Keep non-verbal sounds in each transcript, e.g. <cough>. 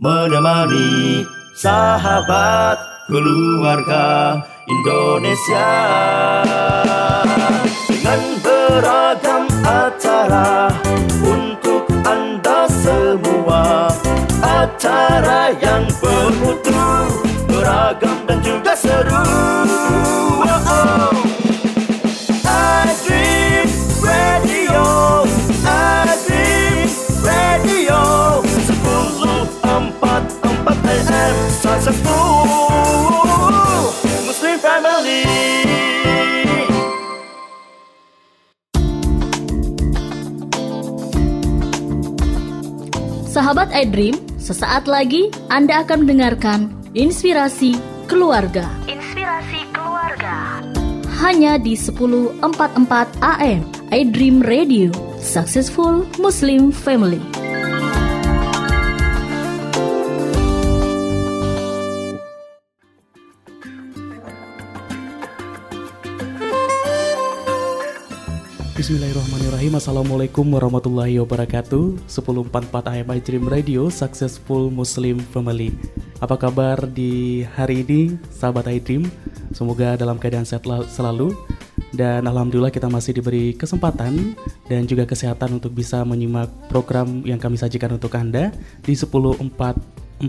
menemani sahabat keluarga Indonesia. Dengan beragam acara untuk anda semua. Acara yang bermutu beragam dan juga seru. Oh, oh. Sahabat iDream, sesaat lagi Anda akan mendengarkan Inspirasi Keluarga. Inspirasi Keluarga. Hanya di 1044 AM iDream Radio, Successful Muslim Family. Bismillahirrahmanirrahim. Assalamualaikum warahmatullahi wabarakatuh. 1044 AM Dream Radio Successful Muslim Family. Apa kabar di hari ini sahabat iDream Semoga dalam keadaan sehat la- selalu. Dan Alhamdulillah kita masih diberi kesempatan Dan juga kesehatan untuk bisa menyimak program yang kami sajikan untuk Anda Di 1044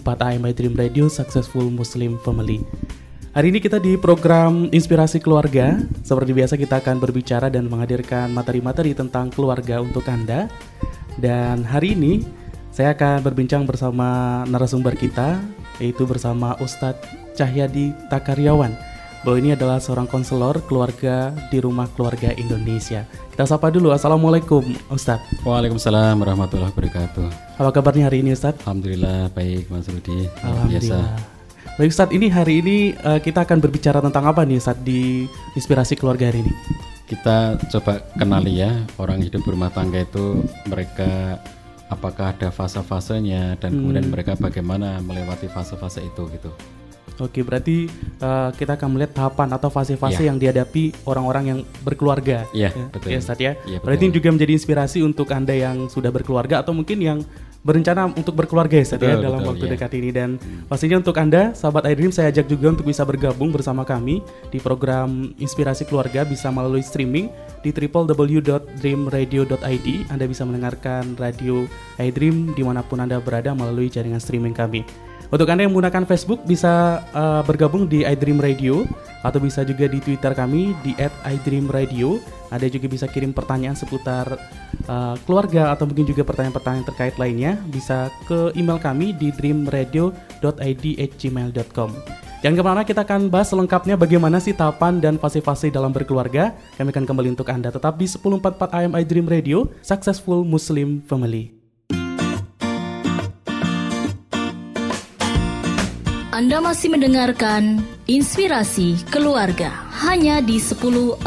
AM Dream Radio Successful Muslim Family Hari ini kita di program Inspirasi Keluarga. Seperti biasa kita akan berbicara dan menghadirkan materi-materi tentang keluarga untuk Anda. Dan hari ini saya akan berbincang bersama narasumber kita yaitu bersama Ustadz Cahyadi Takaryawan. Bahwa ini adalah seorang konselor keluarga di Rumah Keluarga Indonesia. Kita sapa dulu. Assalamualaikum Ustadz. Waalaikumsalam warahmatullahi wabarakatuh. Apa kabarnya hari ini Ustadz? Alhamdulillah baik Mas Rudi. Luar Biasa. Baik Ustadz, ini hari ini eh, kita akan berbicara tentang apa nih Ustadz di Inspirasi Keluarga hari ini? Kita coba kenali ya orang hidup berumah tangga itu mereka apakah ada fase-fasenya dan kemudian Hmm. mereka bagaimana melewati fase-fase itu gitu. Oke, berarti eh, kita akan melihat tahapan atau fase-fase Iya. yang dihadapi orang-orang yang berkeluarga. Iya, ya, betul. ya, Ustadz ya. Iya, berarti ini juga menjadi inspirasi untuk Anda yang sudah berkeluarga atau mungkin yang berencana untuk berkeluarga ya, Ustadz ya Betul, dalam betul, waktu iya. dekat ini dan pastinya untuk Anda sahabat iDream saya ajak juga untuk bisa bergabung bersama kami di program Inspirasi Keluarga bisa melalui streaming di www.dreamradio.id. Anda bisa mendengarkan radio iDream di mana pun Anda berada melalui jaringan streaming kami. Untuk Anda yang menggunakan Facebook bisa uh, bergabung di iDream Radio atau bisa juga di Twitter kami di @iDreamRadio. Anda juga bisa kirim pertanyaan seputar uh, keluarga atau mungkin juga pertanyaan-pertanyaan terkait lainnya bisa ke email kami di dreamradio.id@gmail.com. Jangan ke mana kita akan bahas selengkapnya bagaimana sih tahapan dan fase-fase dalam berkeluarga. Kami akan kembali untuk Anda tetap di 1044 AM iDream Radio, Successful Muslim Family. Anda masih mendengarkan Inspirasi Keluarga hanya di 1044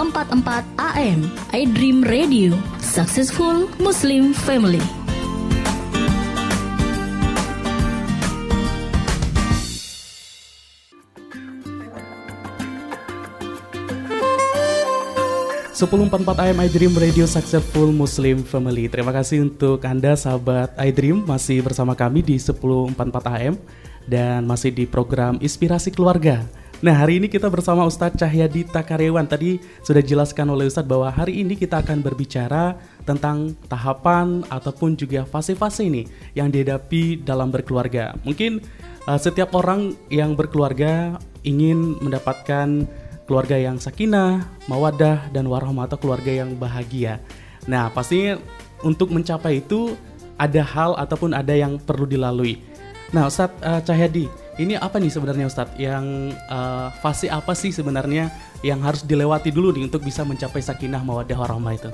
AM iDream Radio Successful Muslim Family. Sepuluh AM iDream Radio Successful Muslim Family. Terima kasih untuk Anda sahabat iDream masih bersama kami di 1044 AM dan masih di program Inspirasi Keluarga. Nah hari ini kita bersama Ustadz Cahyadi Takaryawan Tadi sudah dijelaskan oleh Ustadz bahwa hari ini kita akan berbicara tentang tahapan ataupun juga fase-fase ini yang dihadapi dalam berkeluarga Mungkin uh, setiap orang yang berkeluarga ingin mendapatkan keluarga yang sakinah, mawadah, dan warahmah atau keluarga yang bahagia. Nah, pastinya untuk mencapai itu ada hal ataupun ada yang perlu dilalui. Nah, Ustadz uh, Cahyadi, ini apa nih sebenarnya Ustadz yang uh, fase apa sih sebenarnya yang harus dilewati dulu nih untuk bisa mencapai sakinah, mawadah, warahmah itu?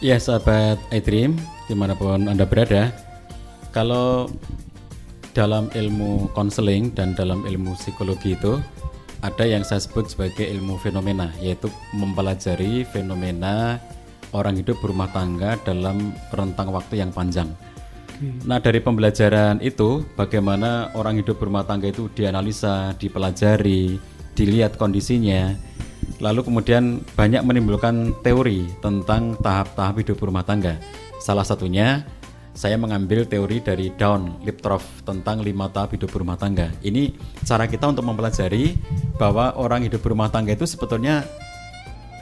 Ya sahabat iDream di mana pun anda berada, kalau dalam ilmu konseling dan dalam ilmu psikologi itu ada yang saya sebut sebagai ilmu fenomena, yaitu mempelajari fenomena orang hidup berumah tangga dalam rentang waktu yang panjang. Nah dari pembelajaran itu, bagaimana orang hidup berumah tangga itu dianalisa, dipelajari, dilihat kondisinya, lalu kemudian banyak menimbulkan teori tentang tahap-tahap hidup berumah tangga. Salah satunya saya mengambil teori dari Dawn Liptroff tentang lima tahap hidup berumah tangga. Ini cara kita untuk mempelajari bahwa orang hidup berumah tangga itu sebetulnya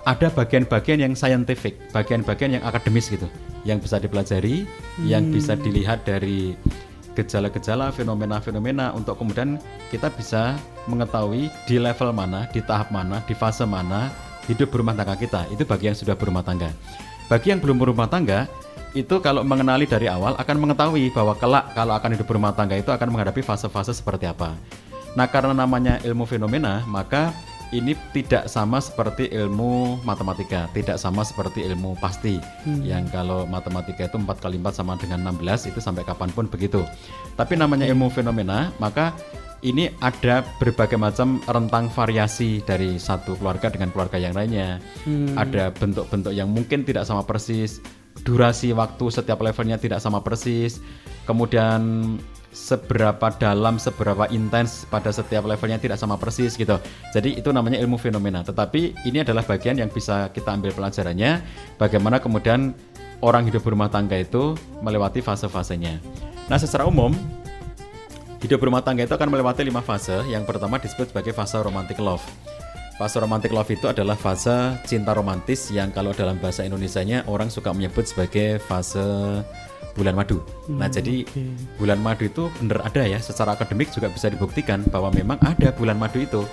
ada bagian-bagian yang scientific, bagian-bagian yang akademis gitu, yang bisa dipelajari, yang bisa dilihat dari gejala-gejala, fenomena-fenomena untuk kemudian kita bisa mengetahui di level mana, di tahap mana, di fase mana hidup berumah tangga kita. Itu bagi yang sudah berumah tangga. Bagi yang belum berumah tangga, itu kalau mengenali dari awal akan mengetahui bahwa kelak kalau akan hidup berumah tangga itu akan menghadapi fase-fase seperti apa. Nah, karena namanya ilmu fenomena, maka ini tidak sama seperti ilmu matematika, tidak sama seperti ilmu pasti. Yang kalau matematika itu 4 kali 4 sama dengan 16 itu sampai kapan pun begitu. Tapi namanya ilmu fenomena, maka ini ada berbagai macam rentang variasi dari satu keluarga dengan keluarga yang lainnya. Ada bentuk-bentuk yang mungkin tidak sama persis, durasi waktu setiap levelnya tidak sama persis. Kemudian seberapa dalam, seberapa intens pada setiap levelnya tidak sama persis gitu. Jadi itu namanya ilmu fenomena. Tetapi ini adalah bagian yang bisa kita ambil pelajarannya bagaimana kemudian orang hidup berumah tangga itu melewati fase-fasenya. Nah, secara umum hidup berumah tangga itu akan melewati lima fase. Yang pertama disebut sebagai fase romantic love. Fase romantic love itu adalah fase cinta romantis yang kalau dalam bahasa Indonesianya orang suka menyebut sebagai fase bulan madu. nah, jadi bulan madu itu benar ada ya, secara akademik juga bisa dibuktikan bahwa memang ada bulan madu itu.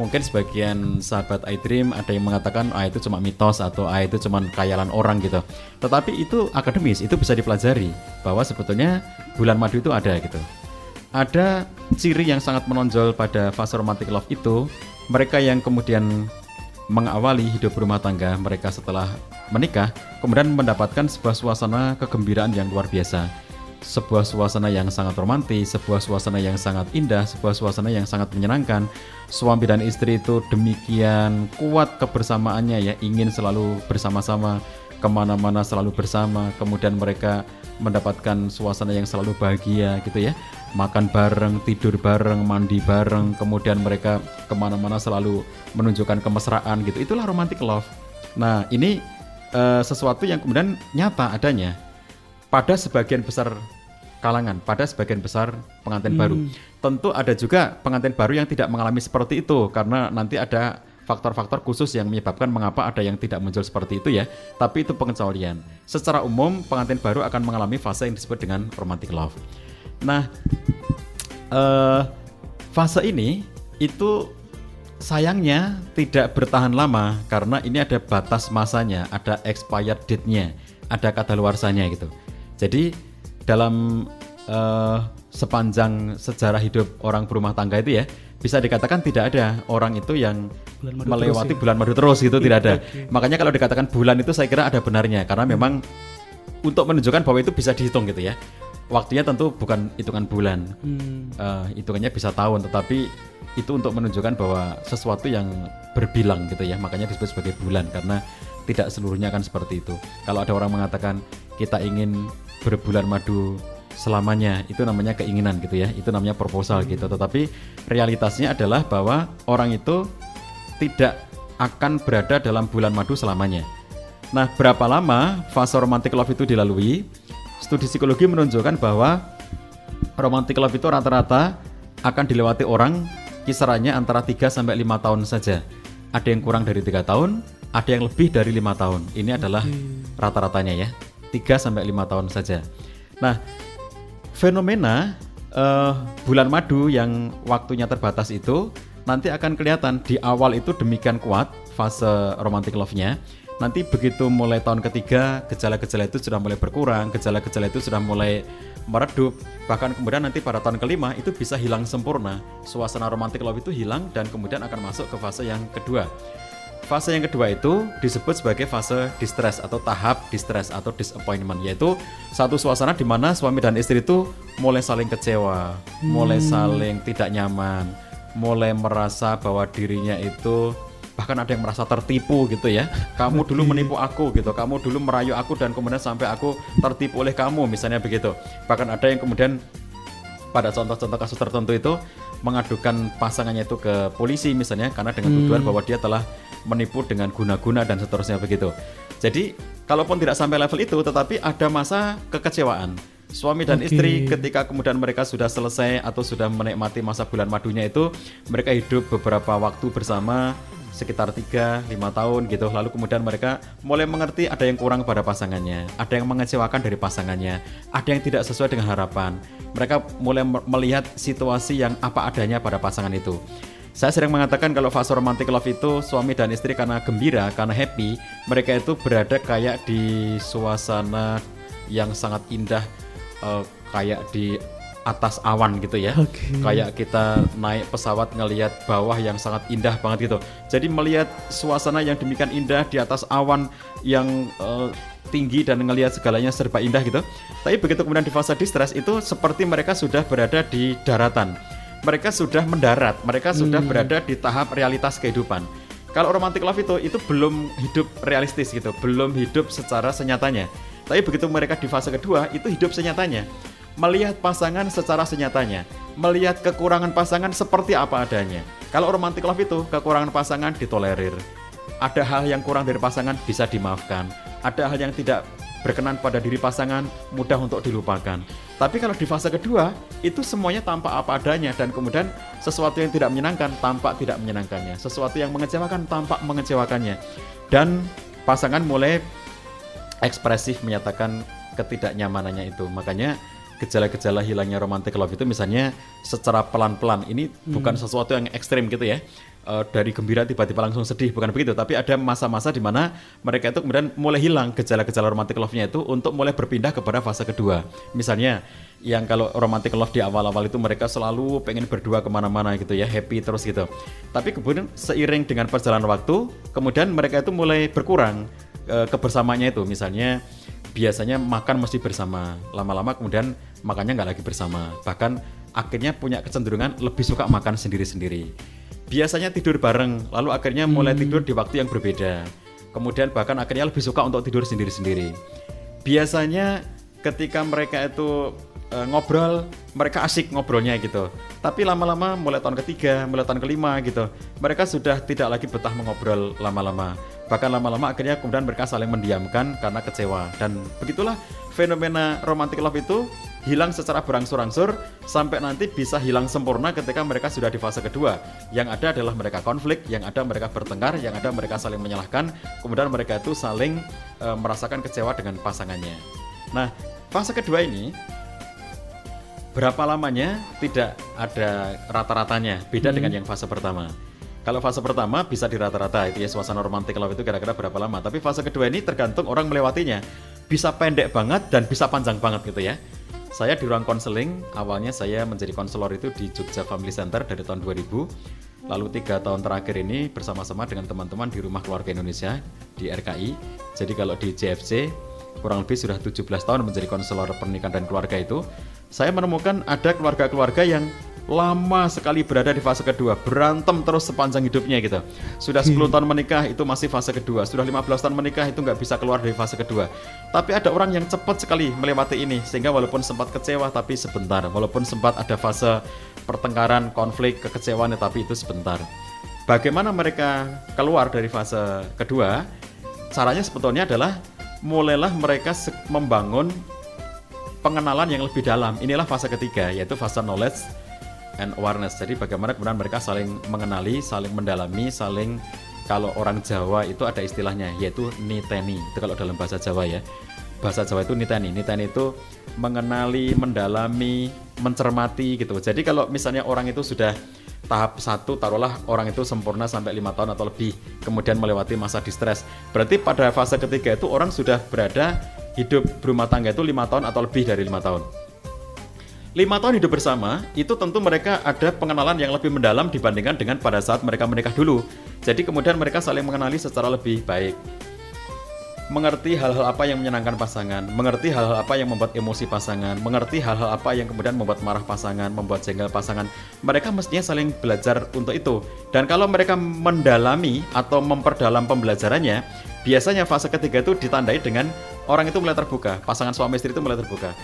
Mungkin sebagian sahabat iDream ada yang mengatakan ah itu cuma mitos atau ah itu cuma khayalan orang gitu. Tetapi itu akademis, itu bisa dipelajari bahwa sebetulnya bulan madu itu ada gitu ada ciri yang sangat menonjol pada fase romantic love itu mereka yang kemudian mengawali hidup berumah tangga mereka setelah menikah kemudian mendapatkan sebuah suasana kegembiraan yang luar biasa sebuah suasana yang sangat romantis, sebuah suasana yang sangat indah, sebuah suasana yang sangat menyenangkan. Suami dan istri itu demikian kuat kebersamaannya ya, ingin selalu bersama-sama, ke mana-mana selalu bersama. Kemudian mereka mendapatkan suasana yang selalu bahagia gitu ya, makan bareng, tidur bareng, mandi bareng. Kemudian mereka ke mana-mana selalu menunjukkan kemesraan gitu. Itulah romantic love. Nah ini eh, sesuatu yang kemudian nyata adanya pada sebagian besar kalangan, pada sebagian besar pengantin baru. Tentu ada juga pengantin baru yang tidak mengalami seperti itu karena nanti ada faktor-faktor khusus yang menyebabkan mengapa ada yang tidak muncul seperti itu ya. Tapi itu pengecualian. Secara umum pengantin baru akan mengalami fase yang disebut dengan romantic love. Nah, eh, fase ini itu sayangnya tidak bertahan lama karena ini ada batas masanya, ada expired date-nya, ada kadaluarsanya gitu. Jadi dalam eh, sepanjang sejarah hidup orang berumah tangga itu ya bisa dikatakan tidak ada orang itu yang Bulan madu melewati terus ya? bulan madu terus gitu tidak ada. Makanya kalau dikatakan bulan itu saya kira ada benarnya karena memang untuk menunjukkan bahwa itu bisa dihitung gitu ya. Waktunya tentu bukan hitungan bulan, Hmm. Eh, hitungannya bisa tahun, tetapi itu untuk menunjukkan bahwa sesuatu yang berbilang gitu ya, makanya disebut sebagai bulan karena tidak seluruhnya kan seperti itu. Kalau ada orang mengatakan kita ingin berbulan madu selamanya, itu namanya keinginan gitu ya, itu namanya proposal gitu. Tetapi realitasnya adalah bahwa orang itu tidak akan berada dalam bulan madu selamanya. Nah, berapa lama fase romantic love itu dilalui? Studi psikologi menunjukkan bahwa romantic love itu rata-rata akan dilewati orang kisarannya antara 3 sampai 5 tahun saja. Ada yang kurang dari tiga tahun, ada yang lebih dari lima tahun. Ini adalah rata-ratanya ya, 3 sampai 5 tahun saja. Nah, fenomena eh, bulan madu yang waktunya terbatas itu nanti akan kelihatan di awal itu demikian kuat fase romantic love-nya. Nanti begitu mulai tahun ketiga, gejala-gejala itu sudah mulai berkurang, gejala-gejala itu sudah mulai meredup. Bahkan kemudian nanti pada tahun kelima itu bisa hilang sempurna. Suasana romantic love itu hilang dan kemudian akan masuk ke fase yang kedua. Fase yang kedua itu disebut sebagai fase distress atau tahap distress atau disappointment yaitu satu suasana di mana suami dan istri itu mulai saling kecewa, mulai saling tidak nyaman, mulai merasa bahwa dirinya itu bahkan ada yang merasa tertipu gitu ya. Kamu dulu menipu aku gitu, kamu dulu merayu aku dan kemudian sampai aku tertipu oleh kamu misalnya begitu. Bahkan ada yang kemudian pada contoh-contoh kasus tertentu itu mengadukan pasangannya itu ke polisi misalnya karena dengan tuduhan bahwa dia telah menipu dengan guna-guna dan seterusnya begitu. Jadi kalaupun tidak sampai level itu tetapi ada masa kekecewaan. Suami dan Oke. istri ketika kemudian mereka sudah selesai atau sudah menikmati masa bulan madunya itu, mereka hidup beberapa waktu bersama sekitar 3 5 tahun gitu. Lalu kemudian mereka mulai mengerti ada yang kurang pada pasangannya, ada yang mengecewakan dari pasangannya, ada yang tidak sesuai dengan harapan. Mereka mulai me- melihat situasi yang apa adanya pada pasangan itu. Saya sering mengatakan kalau fase romantic love itu suami dan istri karena gembira, karena happy, mereka itu berada kayak di suasana yang sangat indah, eh, kayak di atas awan gitu ya. Oke. Kayak kita naik pesawat ngelihat bawah yang sangat indah banget gitu. Jadi melihat suasana yang demikian indah di atas awan yang eh, tinggi dan ngelihat segalanya serba indah gitu. Tapi begitu kemudian di fase distress itu seperti mereka sudah berada di daratan. Mereka sudah mendarat, mereka sudah berada di tahap realitas kehidupan. Kalau romantic love itu itu belum hidup realistis gitu, belum hidup secara senyatanya. Tapi begitu mereka di fase kedua itu hidup senyatanya. Melihat pasangan secara senyatanya, melihat kekurangan pasangan seperti apa adanya. Kalau romantic love itu kekurangan pasangan ditolerir. Ada hal yang kurang dari pasangan bisa dimaafkan. Ada hal yang tidak berkenan pada diri pasangan mudah untuk dilupakan. Tapi kalau di fase kedua itu semuanya tampak apa adanya dan kemudian sesuatu yang tidak menyenangkan tampak tidak menyenangkannya, sesuatu yang mengecewakan tampak mengecewakannya. Dan pasangan mulai ekspresif menyatakan ketidaknyamanannya itu. Makanya gejala-gejala hilangnya romantic love itu misalnya secara pelan-pelan. Ini bukan sesuatu yang ekstrim gitu ya. Eh, dari gembira tiba-tiba langsung sedih bukan begitu. Tapi ada masa-masa di mana mereka itu kemudian mulai hilang gejala-gejala romantic love-nya itu untuk mulai berpindah kepada fase kedua. Misalnya yang kalau romantic love di awal-awal itu mereka selalu pengen berdua ke mana-mana gitu ya happy terus gitu. Tapi kemudian seiring dengan perjalanan waktu kemudian mereka itu mulai berkurang eh, kebersamaannya itu. Misalnya biasanya makan mesti bersama. Lama-lama kemudian makannya nggak lagi bersama. Bahkan akhirnya punya kecenderungan lebih suka makan sendiri-sendiri. Biasanya tidur bareng lalu akhirnya mulai tidur di waktu yang berbeda. Kemudian bahkan akhirnya lebih suka untuk tidur sendiri-sendiri. Biasanya ketika mereka itu eh, ngobrol mereka asik ngobrolnya gitu. Tapi lama-lama mulai tahun ketiga mulai tahun kelima gitu mereka sudah tidak lagi betah mengobrol lama-lama bahkan lama-lama akhirnya kemudian mereka saling mendiamkan karena kecewa dan begitulah fenomena romantic love itu hilang secara berangsur-angsur sampai nanti bisa hilang sempurna ketika mereka sudah di fase kedua. Yang ada adalah mereka konflik, yang ada mereka bertengkar, yang ada mereka saling menyalahkan, kemudian mereka itu saling eh, merasakan kecewa dengan pasangannya. Nah, fase kedua ini berapa lamanya tidak ada rata-ratanya, beda dengan yang fase pertama. Kalau fase pertama bisa di rata-rata itu ya suasana romantik love itu kira-kira berapa lama. Tapi fase kedua ini tergantung orang melewatinya. Bisa pendek banget dan bisa panjang banget gitu ya. Saya di ruang konseling, awalnya saya menjadi konselor itu di Jogja Family Center dari tahun 2000. Lalu tiga tahun terakhir ini bersama-sama dengan teman-teman di Rumah Keluarga Indonesia di RKI. Jadi kalau di JFC kurang lebih sudah 17 tahun menjadi konselor pernikahan dan keluarga itu. Saya menemukan ada keluarga-keluarga yang lama sekali berada di fase kedua, berantem terus sepanjang hidupnya gitu. Sudah 10 tahun menikah itu masih fase kedua, sudah 15 tahun menikah itu nggak bisa keluar dari fase kedua. Tapi ada orang yang cepat sekali melewati ini, sehingga walaupun sempat kecewa tapi sebentar, walaupun sempat ada fase pertengkaran, konflik, kekecewaan tapi itu sebentar. Bagaimana mereka keluar dari fase kedua? Caranya sebetulnya adalah mulailah mereka membangun pengenalan yang lebih dalam. Inilah fase ketiga, yaitu fase knowledge and awareness. Jadi bagaimana kemudian mereka saling mengenali, saling mendalami, saling kalau orang Jawa itu ada istilahnya yaitu niteni. Itu kalau dalam bahasa Jawa ya. Bahasa Jawa itu niteni. Niteni itu mengenali, mendalami, mencermati gitu. Jadi kalau misalnya orang itu sudah tahap satu taruhlah orang itu sempurna sampai lima tahun atau lebih kemudian melewati masa distress berarti pada fase ketiga itu orang sudah berada hidup berumah tangga itu lima tahun atau lebih dari lima tahun lima tahun hidup bersama itu tentu mereka ada pengenalan yang lebih mendalam dibandingkan dengan pada saat mereka menikah dulu jadi kemudian mereka saling mengenali secara lebih baik mengerti hal-hal apa yang menyenangkan pasangan, mengerti hal-hal apa yang membuat emosi pasangan, mengerti hal-hal apa yang kemudian membuat marah pasangan, membuat jengkel pasangan. Mereka mestinya saling belajar untuk itu. Dan kalau mereka mendalami atau memperdalam pembelajarannya, biasanya fase ketiga itu ditandai dengan orang itu mulai terbuka, pasangan suami istri itu mulai terbuka.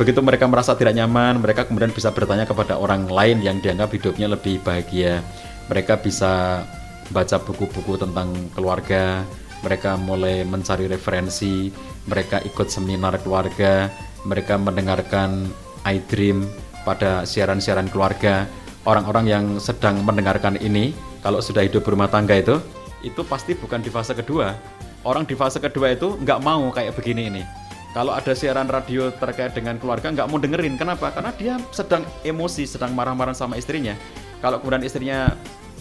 Begitu mereka merasa tidak nyaman, mereka kemudian bisa bertanya kepada orang lain yang dianggap hidupnya lebih bahagia. Mereka bisa baca buku-buku tentang keluarga, mereka mulai mencari referensi, mereka ikut seminar keluarga, mereka mendengarkan iDream pada siaran-siaran keluarga, orang-orang yang sedang mendengarkan ini, kalau sudah hidup berumah tangga itu, itu pasti bukan di fase kedua. Orang di fase kedua itu nggak mau kayak begini ini. Kalau ada siaran radio terkait dengan keluarga nggak mau dengerin, kenapa? Karena dia sedang emosi, sedang marah-marah sama istrinya. Kalau kemudian istrinya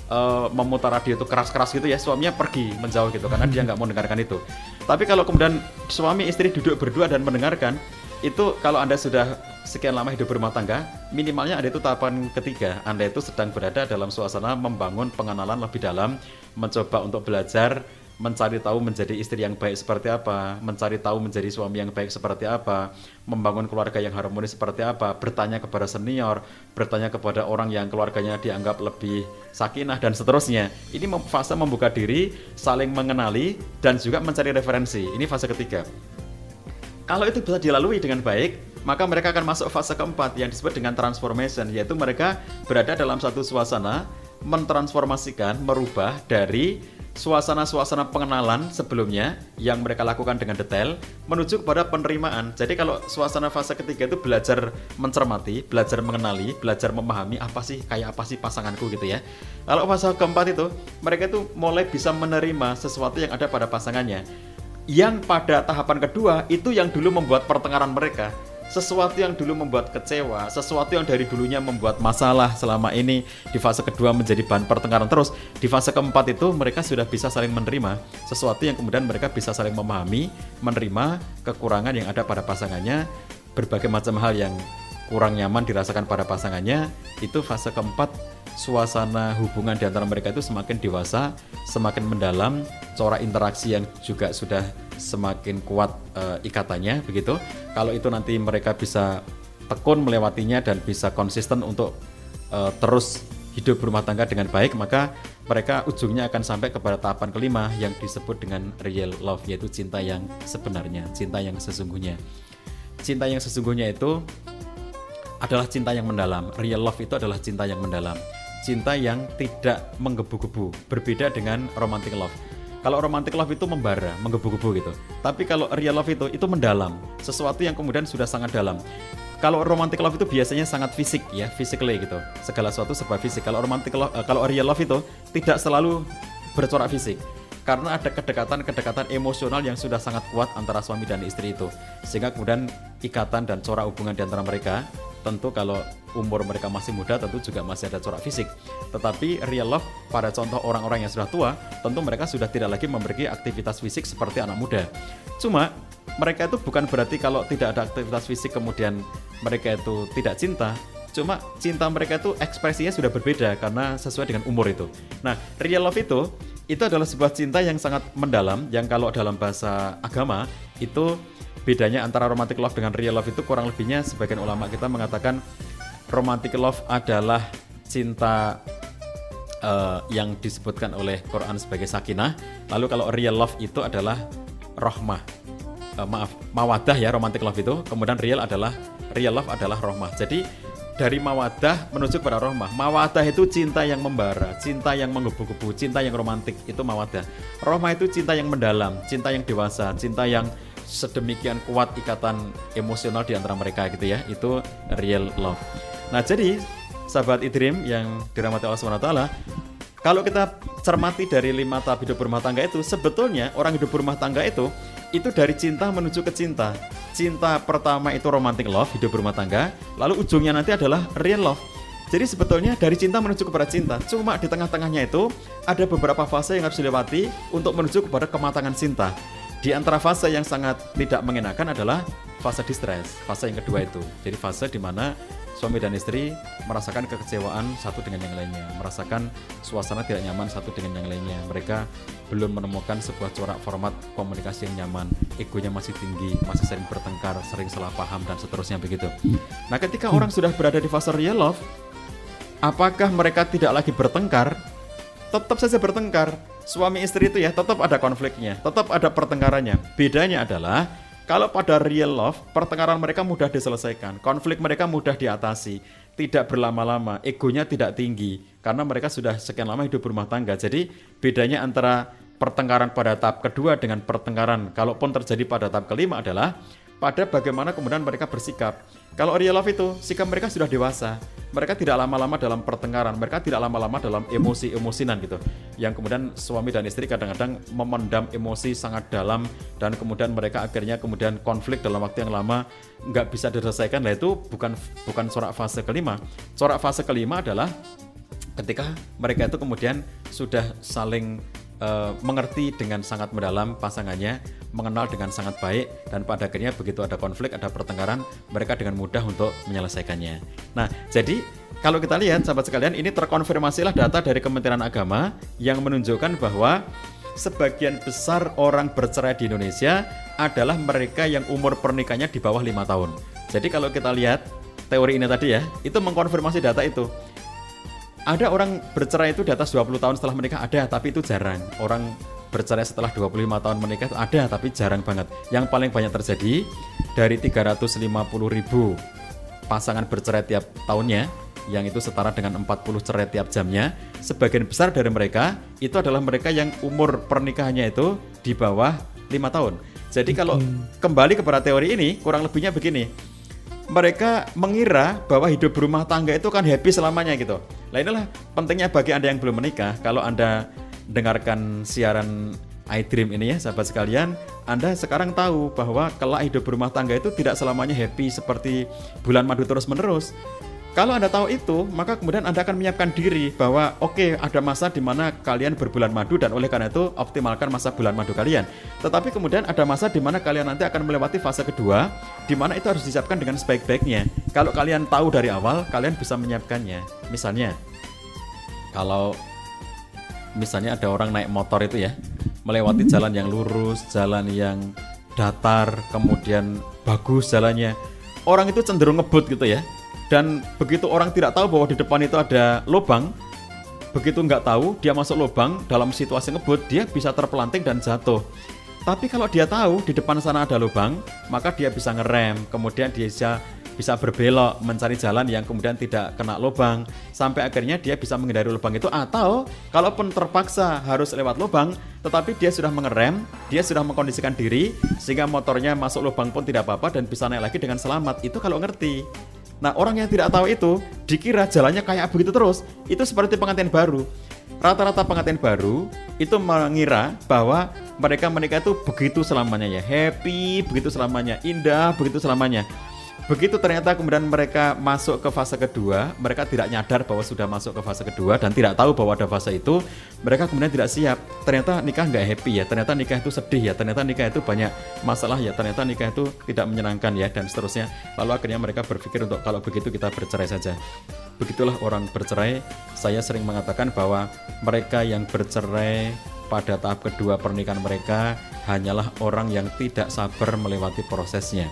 eh, memutar radio itu keras-keras gitu ya, suaminya pergi menjauh gitu karena dia nggak mau mendengarkan itu. Tapi kalau kemudian suami istri duduk berdua dan mendengarkan, itu kalau anda sudah sekian lama hidup berumah tangga, minimalnya ada itu tahapan ketiga. Anda itu sedang berada dalam suasana membangun pengenalan lebih dalam, mencoba untuk belajar, mencari tahu menjadi istri yang baik seperti apa, mencari tahu menjadi suami yang baik seperti apa, membangun keluarga yang harmonis seperti apa, bertanya kepada senior, bertanya kepada orang yang keluarganya dianggap lebih sakinah dan seterusnya. Ini fase membuka diri, saling mengenali dan juga mencari referensi. Ini fase ketiga. Kalau itu bisa dilalui dengan baik, maka mereka akan masuk fase keempat yang disebut dengan transformation, yaitu mereka berada dalam satu suasana mentransformasikan, merubah dari suasana-suasana pengenalan sebelumnya yang mereka lakukan dengan detail menuju kepada penerimaan. Jadi kalau suasana fase ketiga itu belajar mencermati, belajar mengenali, belajar memahami apa sih kayak apa sih pasanganku gitu ya. Kalau fase keempat itu mereka itu mulai bisa menerima sesuatu yang ada pada pasangannya yang pada tahapan kedua itu yang dulu membuat pertengkaran mereka sesuatu yang dulu membuat kecewa, sesuatu yang dari dulunya membuat masalah selama ini di fase kedua menjadi bahan pertengkaran terus. Di fase keempat itu mereka sudah bisa saling menerima sesuatu yang kemudian mereka bisa saling memahami, menerima kekurangan yang ada pada pasangannya, berbagai macam hal yang kurang nyaman dirasakan pada pasangannya. Itu fase keempat suasana hubungan di antara mereka itu semakin dewasa, semakin mendalam, corak interaksi yang juga sudah semakin kuat eh, ikatannya begitu. Kalau itu nanti mereka bisa tekun melewatinya dan bisa konsisten untuk eh, terus hidup berumah tangga dengan baik, maka mereka ujungnya akan sampai kepada tahapan kelima yang disebut dengan real love yaitu cinta yang sebenarnya, cinta yang sesungguhnya. Cinta yang sesungguhnya itu adalah cinta yang mendalam. Real love itu adalah cinta yang mendalam. Cinta yang tidak menggebu-gebu, berbeda dengan romantic love. Kalau romantic love itu membara, menggebu-gebu gitu. Tapi kalau real love itu itu mendalam, sesuatu yang kemudian sudah sangat dalam. Kalau romantic love itu biasanya sangat fisik ya, physically gitu. Segala sesuatu serba fisik. Kalau romantic love, eh, kalau real love itu tidak selalu bercorak fisik karena ada kedekatan-kedekatan emosional yang sudah sangat kuat antara suami dan istri itu sehingga kemudian ikatan dan corak hubungan di antara mereka tentu kalau umur mereka masih muda tentu juga masih ada corak fisik. Tetapi real love pada contoh orang-orang yang sudah tua tentu mereka sudah tidak lagi memiliki aktivitas fisik seperti anak muda. Cuma mereka itu bukan berarti kalau tidak ada aktivitas fisik kemudian mereka itu tidak cinta. Cuma cinta mereka itu ekspresinya sudah berbeda karena sesuai dengan umur itu. Nah, real love itu itu adalah sebuah cinta yang sangat mendalam yang kalau dalam bahasa agama itu bedanya antara romantic love dengan real love itu kurang lebihnya sebagian ulama kita mengatakan romantic love adalah cinta eh, yang disebutkan oleh Quran sebagai sakinah. Lalu kalau real love itu adalah rohmah. Eh, maaf, mawadah ya romantic love itu. Kemudian real adalah real love adalah rohmah. Jadi dari mawadah menuju kepada rohmah. Mawadah itu cinta yang membara, cinta yang menggebu-gebu, cinta yang romantik, itu mawadah. Rohmah itu cinta yang mendalam, cinta yang dewasa, cinta yang sedemikian kuat ikatan emosional di antara mereka gitu ya. Itu real love. Nah, jadi sahabat Idrim yang dirahmati Allah SWT, kalau kita cermati dari lima tahap hidup berumah tangga itu, sebetulnya orang hidup berumah tangga itu itu dari cinta menuju ke cinta. Cinta pertama itu romantic love, hidup berumah tangga, lalu ujungnya nanti adalah real love. Jadi sebetulnya dari cinta menuju kepada cinta, cuma di tengah-tengahnya itu ada beberapa fase yang harus dilewati untuk menuju kepada kematangan cinta. Di antara fase yang sangat tidak mengenakan adalah fase distress, fase yang kedua itu. Jadi fase di mana suami dan istri merasakan kekecewaan satu dengan yang lainnya, merasakan suasana tidak nyaman satu dengan yang lainnya. Mereka belum menemukan sebuah corak format komunikasi yang nyaman, egonya masih tinggi, masih sering bertengkar, sering salah paham dan seterusnya begitu. Nah, ketika orang sudah berada di fase real love, apakah mereka tidak lagi bertengkar? Tetap saja bertengkar. Suami istri itu ya tetap ada konfliknya, tetap ada pertengkarannya. Bedanya adalah kalau pada real love, pertengkaran mereka mudah diselesaikan, konflik mereka mudah diatasi, tidak berlama-lama, egonya tidak tinggi, karena mereka sudah sekian lama hidup berumah tangga. Jadi bedanya antara pertengkaran pada tahap kedua dengan pertengkaran, kalaupun terjadi pada tahap kelima adalah pada bagaimana kemudian mereka bersikap. Kalau real love itu sikap mereka sudah dewasa. Mereka tidak lama-lama dalam pertengkaran, mereka tidak lama-lama dalam emosi-emosinan gitu. Yang kemudian suami dan istri kadang-kadang memendam emosi sangat dalam dan kemudian mereka akhirnya kemudian konflik dalam waktu yang lama nggak bisa diselesaikan. Nah itu bukan bukan corak fase kelima. Corak fase kelima adalah ketika mereka itu kemudian sudah saling uh, mengerti dengan sangat mendalam pasangannya, mengenal dengan sangat baik, dan pada akhirnya begitu ada konflik, ada pertengkaran, mereka dengan mudah untuk menyelesaikannya. Nah, jadi kalau kita lihat, sahabat sekalian, ini terkonfirmasilah data dari Kementerian Agama yang menunjukkan bahwa sebagian besar orang bercerai di Indonesia adalah mereka yang umur pernikahannya di bawah lima tahun. Jadi kalau kita lihat teori ini tadi ya, itu mengkonfirmasi data itu ada orang bercerai itu di atas 20 tahun setelah menikah ada, tapi itu jarang. Orang bercerai setelah 25 tahun menikah ada, tapi jarang banget. Yang paling banyak terjadi dari 350 ribu pasangan bercerai tiap tahunnya, yang itu setara dengan 40 cerai tiap jamnya, sebagian besar dari mereka itu adalah mereka yang umur pernikahannya itu di bawah lima tahun. Jadi kalau kembali kepada teori ini, kurang lebihnya begini mereka mengira bahwa hidup berumah tangga itu kan happy selamanya gitu. Nah inilah pentingnya bagi Anda yang belum menikah, kalau Anda dengarkan siaran iDream ini ya sahabat sekalian, Anda sekarang tahu bahwa kelak hidup berumah tangga itu tidak selamanya happy seperti bulan madu terus menerus. Kalau Anda tahu itu, maka kemudian Anda akan menyiapkan diri bahwa oke, okay, ada masa di mana kalian berbulan madu dan oleh karena itu optimalkan masa bulan madu kalian. Tetapi kemudian ada masa di mana kalian nanti akan melewati fase kedua di mana itu harus disiapkan dengan sebaik-baiknya. Kalau kalian tahu dari awal, kalian bisa menyiapkannya. Misalnya, kalau misalnya ada orang naik motor itu ya, melewati jalan yang lurus, jalan yang datar, kemudian bagus jalannya. Orang itu cenderung ngebut gitu ya dan begitu orang tidak tahu bahwa di depan itu ada lubang begitu nggak tahu dia masuk lubang dalam situasi ngebut dia bisa terpelanting dan jatuh. Tapi kalau dia tahu di depan sana ada lubang maka dia bisa ngerem kemudian dia bisa bisa berbelok mencari jalan yang kemudian tidak kena lubang sampai akhirnya dia bisa menghindari lubang itu. Atau kalaupun terpaksa harus lewat lubang tetapi dia sudah mengerem dia sudah mengkondisikan diri sehingga motornya masuk lubang pun tidak apa-apa dan bisa naik lagi dengan selamat. Itu kalau ngerti Nah, orang yang tidak tahu itu dikira jalannya kayak begitu terus. Itu seperti pengantin baru. Rata-rata pengantin baru itu mengira bahwa mereka menikah itu begitu selamanya ya, happy begitu selamanya, indah begitu selamanya. Begitu ternyata kemudian mereka masuk ke fase kedua, mereka tidak nyadar bahwa sudah masuk ke fase kedua dan tidak tahu bahwa ada fase itu, mereka kemudian tidak siap. Ternyata nikah nggak happy ya, ternyata nikah itu sedih ya, ternyata nikah itu banyak masalah ya, ternyata nikah itu tidak menyenangkan ya dan seterusnya. Lalu akhirnya mereka berpikir untuk kalau begitu kita bercerai saja. Begitulah orang bercerai. Saya sering mengatakan bahwa mereka yang bercerai pada tahap kedua pernikahan mereka hanyalah orang yang tidak sabar melewati prosesnya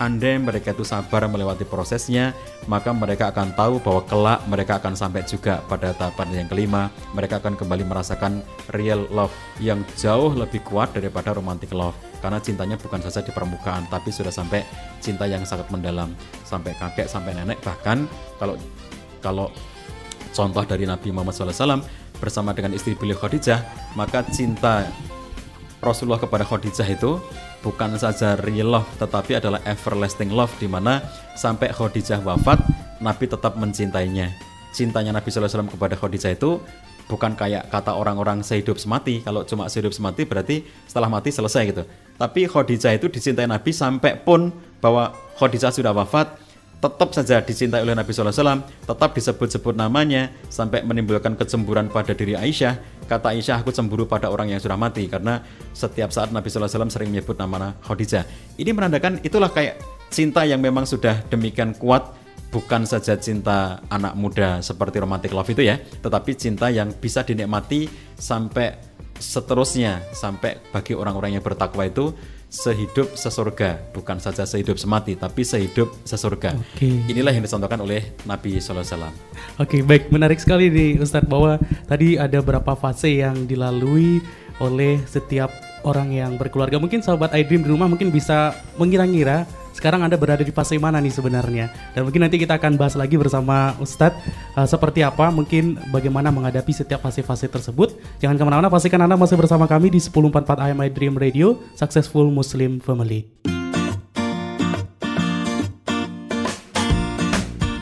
andai mereka itu sabar melewati prosesnya, maka mereka akan tahu bahwa kelak mereka akan sampai juga pada tahapan yang kelima. Mereka akan kembali merasakan real love yang jauh lebih kuat daripada romantic love. Karena cintanya bukan saja di permukaan, tapi sudah sampai cinta yang sangat mendalam, sampai kakek, sampai nenek. Bahkan kalau kalau contoh dari Nabi Muhammad SAW bersama dengan istri beliau Khadijah, maka cinta Rasulullah kepada Khadijah itu bukan saja real love tetapi adalah everlasting love di mana sampai Khadijah wafat Nabi tetap mencintainya. Cintanya Nabi SAW kepada Khadijah itu bukan kayak kata orang-orang sehidup semati. Kalau cuma sehidup semati berarti setelah mati selesai gitu. Tapi Khadijah itu dicintai Nabi sampai pun bahwa Khadijah sudah wafat tetap saja dicintai oleh Nabi SAW, tetap disebut-sebut namanya sampai menimbulkan kecemburuan pada diri Aisyah. Kata Aisyah, aku cemburu pada orang yang sudah mati karena setiap saat Nabi SAW sering menyebut nama Khadijah. Ini menandakan itulah kayak cinta yang memang sudah demikian kuat bukan saja cinta anak muda seperti romantic love itu ya, tetapi cinta yang bisa dinikmati sampai seterusnya sampai bagi orang-orang yang bertakwa itu sehidup sesurga, bukan saja sehidup semati, tapi sehidup sesurga. Okay. Inilah yang dicontohkan oleh Nabi Sallallahu Alaihi Wasallam. Oke, okay, baik, menarik sekali nih Ustadz bahwa tadi ada beberapa fase yang dilalui oleh setiap orang yang berkeluarga. Mungkin sahabat iDream di rumah mungkin bisa mengira-ngira sekarang Anda berada di fase mana nih sebenarnya? Dan mungkin nanti kita akan bahas lagi bersama Ustadz uh, seperti apa, mungkin bagaimana menghadapi setiap fase-fase tersebut. Jangan ke mana-mana, pastikan Anda masih bersama kami di 1044 I-Dream Radio, Successful Muslim Family.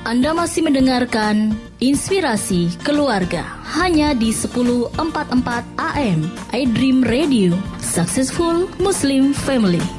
Anda masih mendengarkan Inspirasi Keluarga hanya di 1044 AM iDream Radio Successful Muslim Family.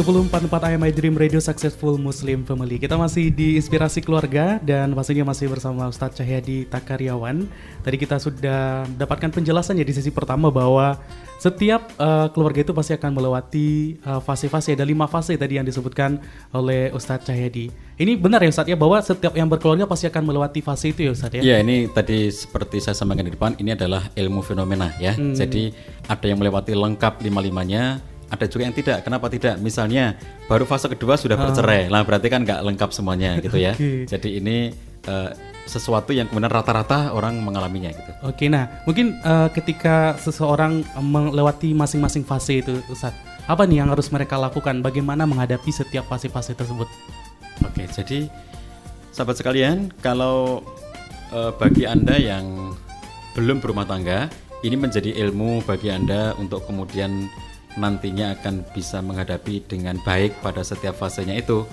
Sepuluh empat empat AM My Dream Radio Successful Muslim Family. Kita masih di inspirasi keluarga dan pastinya masih bersama Ustadz Cahyadi Takaryawan. Tadi kita sudah mendapatkan penjelasannya di sesi pertama bahwa setiap uh, keluarga itu pasti akan melewati uh, fase-fase ada lima fase tadi yang disebutkan oleh Ustadz Cahyadi. Ini benar ya Ustadz ya bahwa setiap yang berkeluarga pasti akan melewati fase itu ya Ustadz ya? Ya ini tadi seperti saya sampaikan di depan ini adalah ilmu fenomena ya. Jadi ada yang melewati lengkap lima-limanya, ada juga yang tidak. Kenapa tidak? Misalnya baru fase kedua sudah bercerai, lah berarti kan nggak lengkap semuanya gitu ya. Oke. Jadi ini eh, sesuatu yang kemudian rata-rata orang mengalaminya gitu. Oke, nah mungkin eh, ketika seseorang melewati masing-masing fase itu, Ustadz, apa nih yang harus mereka lakukan? Bagaimana menghadapi setiap fase-fase tersebut? Oke, jadi sahabat sekalian, kalau eh, bagi Anda yang belum berumah tangga, ini menjadi ilmu bagi Anda untuk kemudian nantinya akan bisa menghadapi dengan baik pada setiap fasenya itu.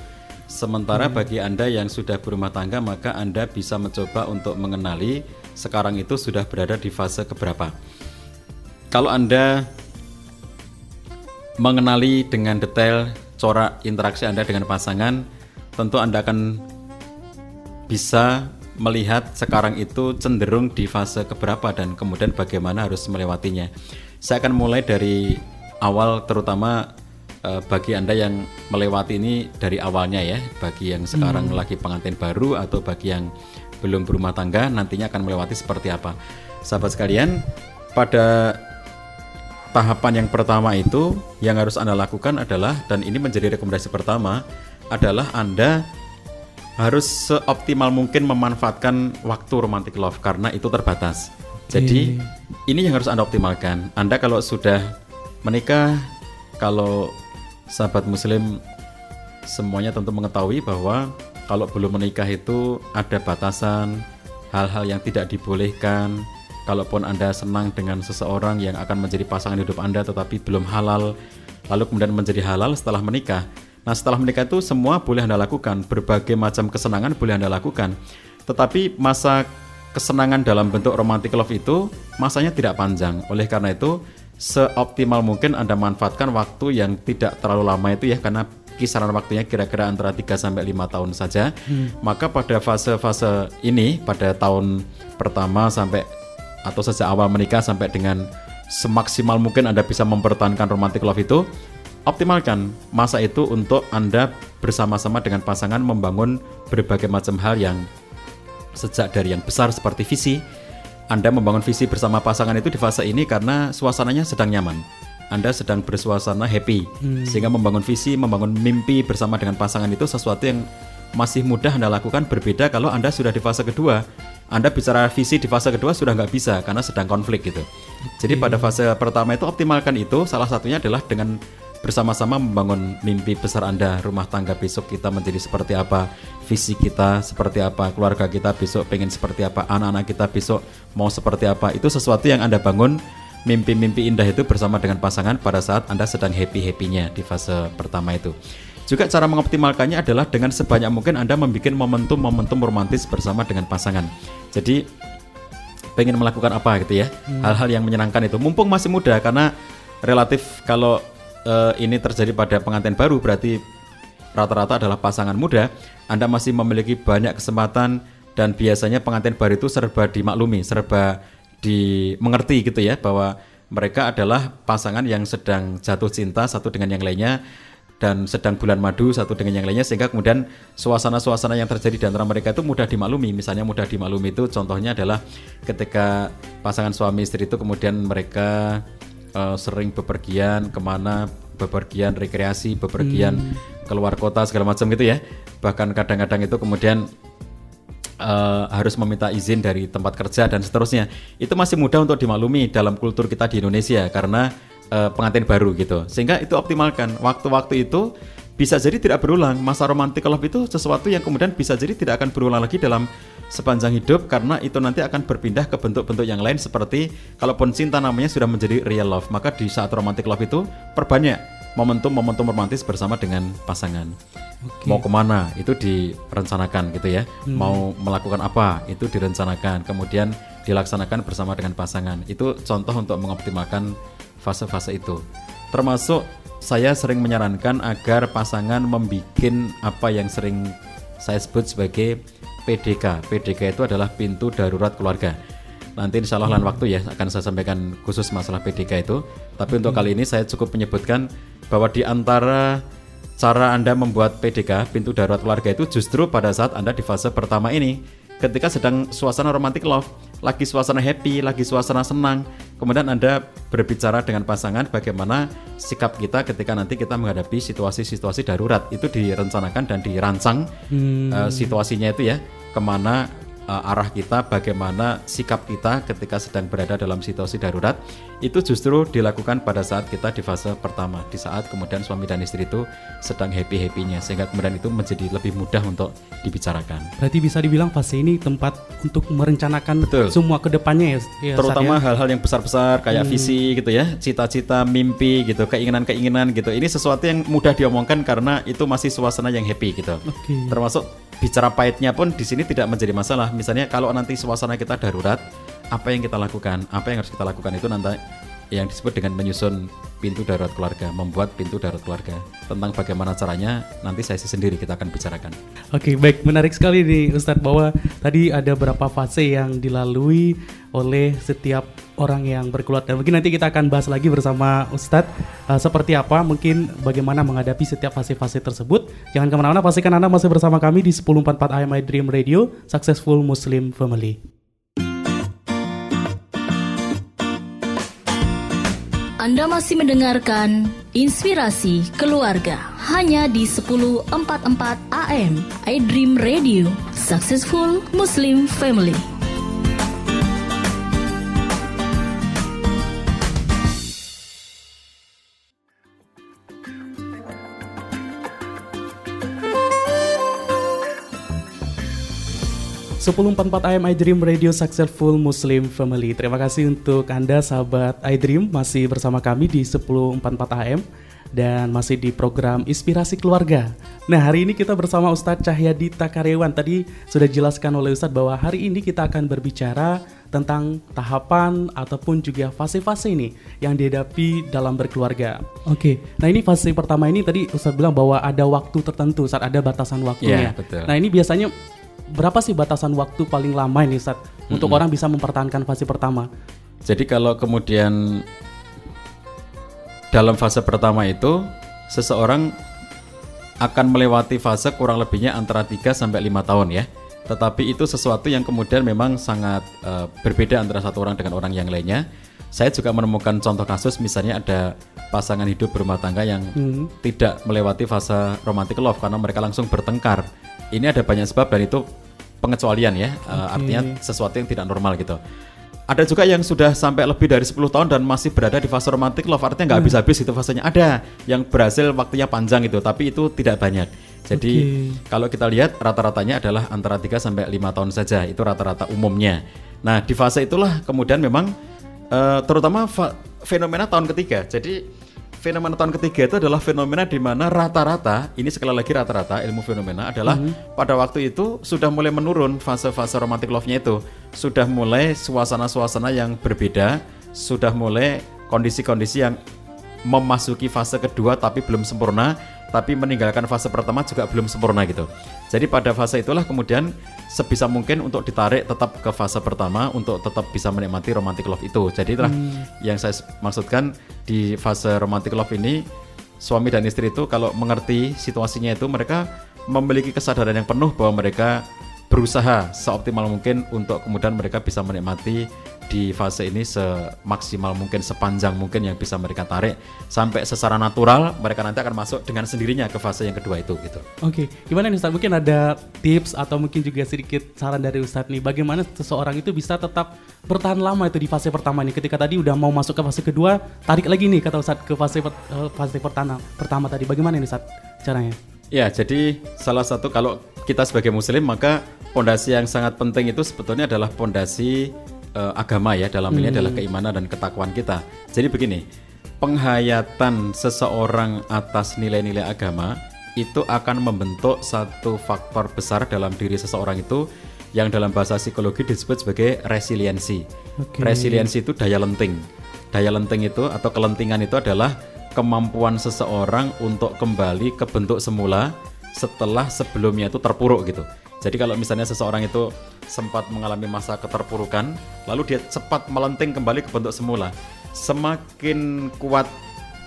Sementara bagi Anda yang sudah berumah tangga, maka Anda bisa mencoba untuk mengenali sekarang itu sudah berada di fase keberapa. Kalau Anda mengenali dengan detail corak interaksi Anda dengan pasangan, tentu Anda akan bisa melihat sekarang itu cenderung di fase keberapa dan kemudian bagaimana harus melewatinya. Saya akan mulai dari awal terutama eh, bagi Anda yang melewati ini dari awalnya ya, bagi yang sekarang lagi pengantin baru atau bagi yang belum berumah tangga nantinya akan melewati seperti apa. Sahabat sekalian, pada tahapan yang pertama itu yang harus Anda lakukan adalah dan ini menjadi rekomendasi pertama adalah Anda harus seoptimal mungkin memanfaatkan waktu romantic love karena itu terbatas. Jadi ini yang harus Anda optimalkan. Anda kalau sudah menikah, kalau sahabat muslim semuanya tentu mengetahui bahwa kalau belum menikah itu ada batasan, hal-hal yang tidak dibolehkan. Kalaupun Anda senang dengan seseorang yang akan menjadi pasangan hidup Anda tetapi belum halal, lalu kemudian menjadi halal setelah menikah. Nah, setelah menikah itu semua boleh Anda lakukan, berbagai macam kesenangan boleh Anda lakukan. Tetapi masa kesenangan dalam bentuk romantic love itu masanya tidak panjang. Oleh karena itu, seoptimal mungkin Anda manfaatkan waktu yang tidak terlalu lama itu ya karena kisaran waktunya kira-kira antara 3 sampai 5 tahun saja. Maka pada fase-fase ini pada tahun pertama sampai atau sejak awal menikah sampai dengan semaksimal mungkin Anda bisa mempertahankan romantic love itu, optimalkan masa itu untuk Anda bersama-sama dengan pasangan membangun berbagai macam hal yang sejak dari yang besar seperti visi, Anda membangun visi bersama pasangan itu di fase ini karena suasananya sedang nyaman. Anda sedang bersuasana happy, sehingga membangun visi, membangun mimpi bersama dengan pasangan itu sesuatu yang masih mudah Anda lakukan berbeda kalau Anda sudah di fase kedua. Anda bicara visi di fase kedua sudah nggak bisa karena sedang konflik gitu. Jadi pada fase pertama itu optimalkan itu, salah satunya adalah dengan bersama-sama membangun mimpi besar Anda, rumah tangga besok kita menjadi seperti apa, visi kita seperti apa, keluarga kita besok pengen seperti apa, anak-anak kita besok mau seperti apa. Itu sesuatu yang Anda bangun mimpi-mimpi indah itu bersama dengan pasangan pada saat Anda sedang happy-happynya di fase pertama itu. Juga cara mengoptimalkannya adalah dengan sebanyak mungkin Anda membuat momentum-momentum romantis bersama dengan pasangan. Jadi pengen melakukan apa gitu ya, hal-hal yang menyenangkan itu. Mumpung masih muda karena relatif kalau eh, ini terjadi pada pengantin baru berarti rata-rata adalah pasangan muda, Anda masih memiliki banyak kesempatan dan biasanya pengantin baru itu serba dimaklumi, serba dimengerti gitu ya bahwa mereka adalah pasangan yang sedang jatuh cinta satu dengan yang lainnya dan sedang bulan madu satu dengan yang lainnya sehingga kemudian suasana-suasana yang terjadi di antara mereka itu mudah dimaklumi. Misalnya mudah dimaklumi itu contohnya adalah ketika pasangan suami istri itu kemudian mereka eh, sering bepergian ke mana bepergian rekreasi bepergian keluar kota segala macam gitu ya. Bahkan kadang-kadang itu kemudian eh, harus meminta izin dari tempat kerja dan seterusnya. Itu masih mudah untuk dimaklumi dalam kultur kita di Indonesia karena eh, pengantin baru gitu. Sehingga itu optimalkan. Waktu-waktu itu bisa jadi tidak berulang. Masa romantic love itu sesuatu yang kemudian bisa jadi tidak akan berulang lagi dalam sepanjang hidup karena itu nanti akan berpindah ke bentuk-bentuk yang lain seperti kalaupun cinta namanya sudah menjadi real love maka di saat romantic love itu perbanyak momentum-momentum romantis bersama dengan pasangan. Mau ke mana? Itu direncanakan gitu ya. Mau melakukan apa? Itu direncanakan. Kemudian dilaksanakan bersama dengan pasangan. Itu contoh untuk mengoptimalkan fase-fase itu. Termasuk saya sering menyarankan agar pasangan membuat apa yang sering saya sebut sebagai PDK. PDK itu adalah pintu darurat keluarga. Nanti insya Allah lain waktu ya akan saya sampaikan khusus masalah PDK itu. Tapi untuk kali ini saya cukup menyebutkan bahwa di antara cara Anda membuat PDK, pintu darurat keluarga itu justru pada saat Anda di fase pertama ini ketika sedang suasana romantic love, lagi suasana happy, lagi suasana senang, kemudian Anda berbicara dengan pasangan bagaimana sikap kita ketika nanti kita menghadapi situasi-situasi darurat. Itu direncanakan dan dirancang eh, situasinya itu ya ke mana eh, arah kita, bagaimana sikap kita ketika sedang berada dalam situasi darurat itu justru dilakukan pada saat kita di fase pertama, di saat kemudian suami dan istri itu sedang happy-happynya sehingga kemudian itu menjadi lebih mudah untuk dibicarakan. Berarti bisa dibilang fase ini tempat untuk merencanakan Betul. semua ke depannya ya, ya terutama ya? hal-hal yang besar-besar kayak visi gitu ya, cita-cita, mimpi gitu, keinginan-keinginan gitu. Ini sesuatu yang mudah diomongkan karena itu masih suasana yang happy gitu. Oke. Termasuk bicara pahitnya pun di sini tidak menjadi masalah. Misalnya kalau nanti suasana kita darurat, apa yang kita lakukan? Apa yang harus kita lakukan itu nanti yang disebut dengan menyusun pintu darurat keluarga, membuat pintu darurat keluarga. Tentang bagaimana caranya nanti sesi sendiri kita akan bicarakan. Oke, baik. Menarik sekali nih Ustadz bahwa tadi ada beberapa fase yang dilalui oleh setiap orang yang berkeluarga. Mungkin nanti kita akan bahas lagi bersama Ustadz uh, seperti apa, mungkin bagaimana menghadapi setiap fase-fase tersebut. Jangan ke mana-mana, pastikan Anda masih bersama kami di 1044 AMI Dream Radio, Successful Muslim Family. Anda masih mendengarkan Inspirasi Keluarga hanya di 1044 AM iDream Radio Successful Muslim Family. Sepuluh AM iDream Radio Successful Muslim Family. Terima kasih untuk Anda sahabat iDream masih bersama kami di 1044 AM dan masih di program Inspirasi Keluarga. Nah, hari ini kita bersama Ustadz Cahyadi Takarewan. Tadi sudah dijelaskan oleh Ustadz bahwa hari ini kita akan berbicara tentang tahapan ataupun juga fase-fase ini yang dihadapi dalam berkeluarga. Oke, nah ini fase pertama ini tadi Ustadz bilang bahwa ada waktu tertentu saat ada batasan waktunya. Iya, betul. Nah ini biasanya berapa sih batasan waktu paling lama ini Ustadz untuk orang bisa mempertahankan fase pertama? Jadi kalau kemudian dalam fase pertama itu seseorang akan melewati fase kurang lebihnya antara 3 sampai 5 tahun ya. Tetapi itu sesuatu yang kemudian memang sangat eh, berbeda antara satu orang dengan orang yang lainnya. Saya juga menemukan contoh kasus misalnya ada pasangan hidup berumah tangga yang tidak melewati fase romantic love karena mereka langsung bertengkar. Ini ada banyak sebab dan itu pengecualian ya. Eh, artinya sesuatu yang tidak normal gitu. Ada juga yang sudah sampai lebih dari 10 tahun dan masih berada di fase romantic love artinya nggak habis-habis itu fasenya. Ada yang berhasil waktunya panjang itu, tapi itu tidak banyak. Jadi kalau kita lihat rata-ratanya adalah antara 3 sampai 5 tahun saja. Itu rata-rata umumnya. Nah, di fase itulah kemudian memang eh, terutama fenomena tahun ketiga. Jadi fenomena tahun ketiga itu adalah fenomena di mana rata-rata, ini sekali lagi rata-rata ilmu fenomena adalah pada waktu itu sudah mulai menurun fase-fase romantic love-nya itu. Sudah mulai suasana-suasana yang berbeda, sudah mulai kondisi-kondisi yang memasuki fase kedua tapi belum sempurna, tapi meninggalkan fase pertama juga belum sempurna gitu. Jadi pada fase itulah kemudian sebisa mungkin untuk ditarik tetap ke fase pertama untuk tetap bisa menikmati romantic love itu. Jadi itulah yang saya maksudkan di fase romantic love ini suami dan istri itu kalau mengerti situasinya itu mereka memiliki kesadaran yang penuh bahwa mereka berusaha seoptimal mungkin untuk kemudian mereka bisa menikmati di fase ini semaksimal mungkin sepanjang mungkin yang bisa mereka tarik sampai secara natural mereka nanti akan masuk dengan sendirinya ke fase yang kedua itu gitu. Oke, gimana nih Ustadz? Mungkin ada tips atau mungkin juga sedikit saran dari Ustadz nih, bagaimana seseorang itu bisa tetap bertahan lama itu di fase pertama nih. Ketika tadi udah mau masuk ke fase kedua, tarik lagi nih kata Ustadz ke fase per- eh, fase pertama pertama tadi. Bagaimana nih Ustadz caranya? Ya, jadi salah satu kalau kita sebagai muslim maka pondasi yang sangat penting itu sebetulnya adalah pondasi eh, agama ya dalam ini adalah keimanan dan ketakwaan kita. Jadi begini, penghayatan seseorang atas nilai-nilai agama itu akan membentuk satu faktor besar dalam diri seseorang itu yang dalam bahasa psikologi disebut sebagai resiliensi. Oke. Resiliensi itu daya lenting. Daya lenting itu atau kelentingan itu adalah kemampuan seseorang untuk kembali ke bentuk semula setelah sebelumnya itu terpuruk gitu. Jadi kalau misalnya seseorang itu sempat mengalami masa keterpurukan, lalu dia cepat melenting kembali ke bentuk semula. Semakin kuat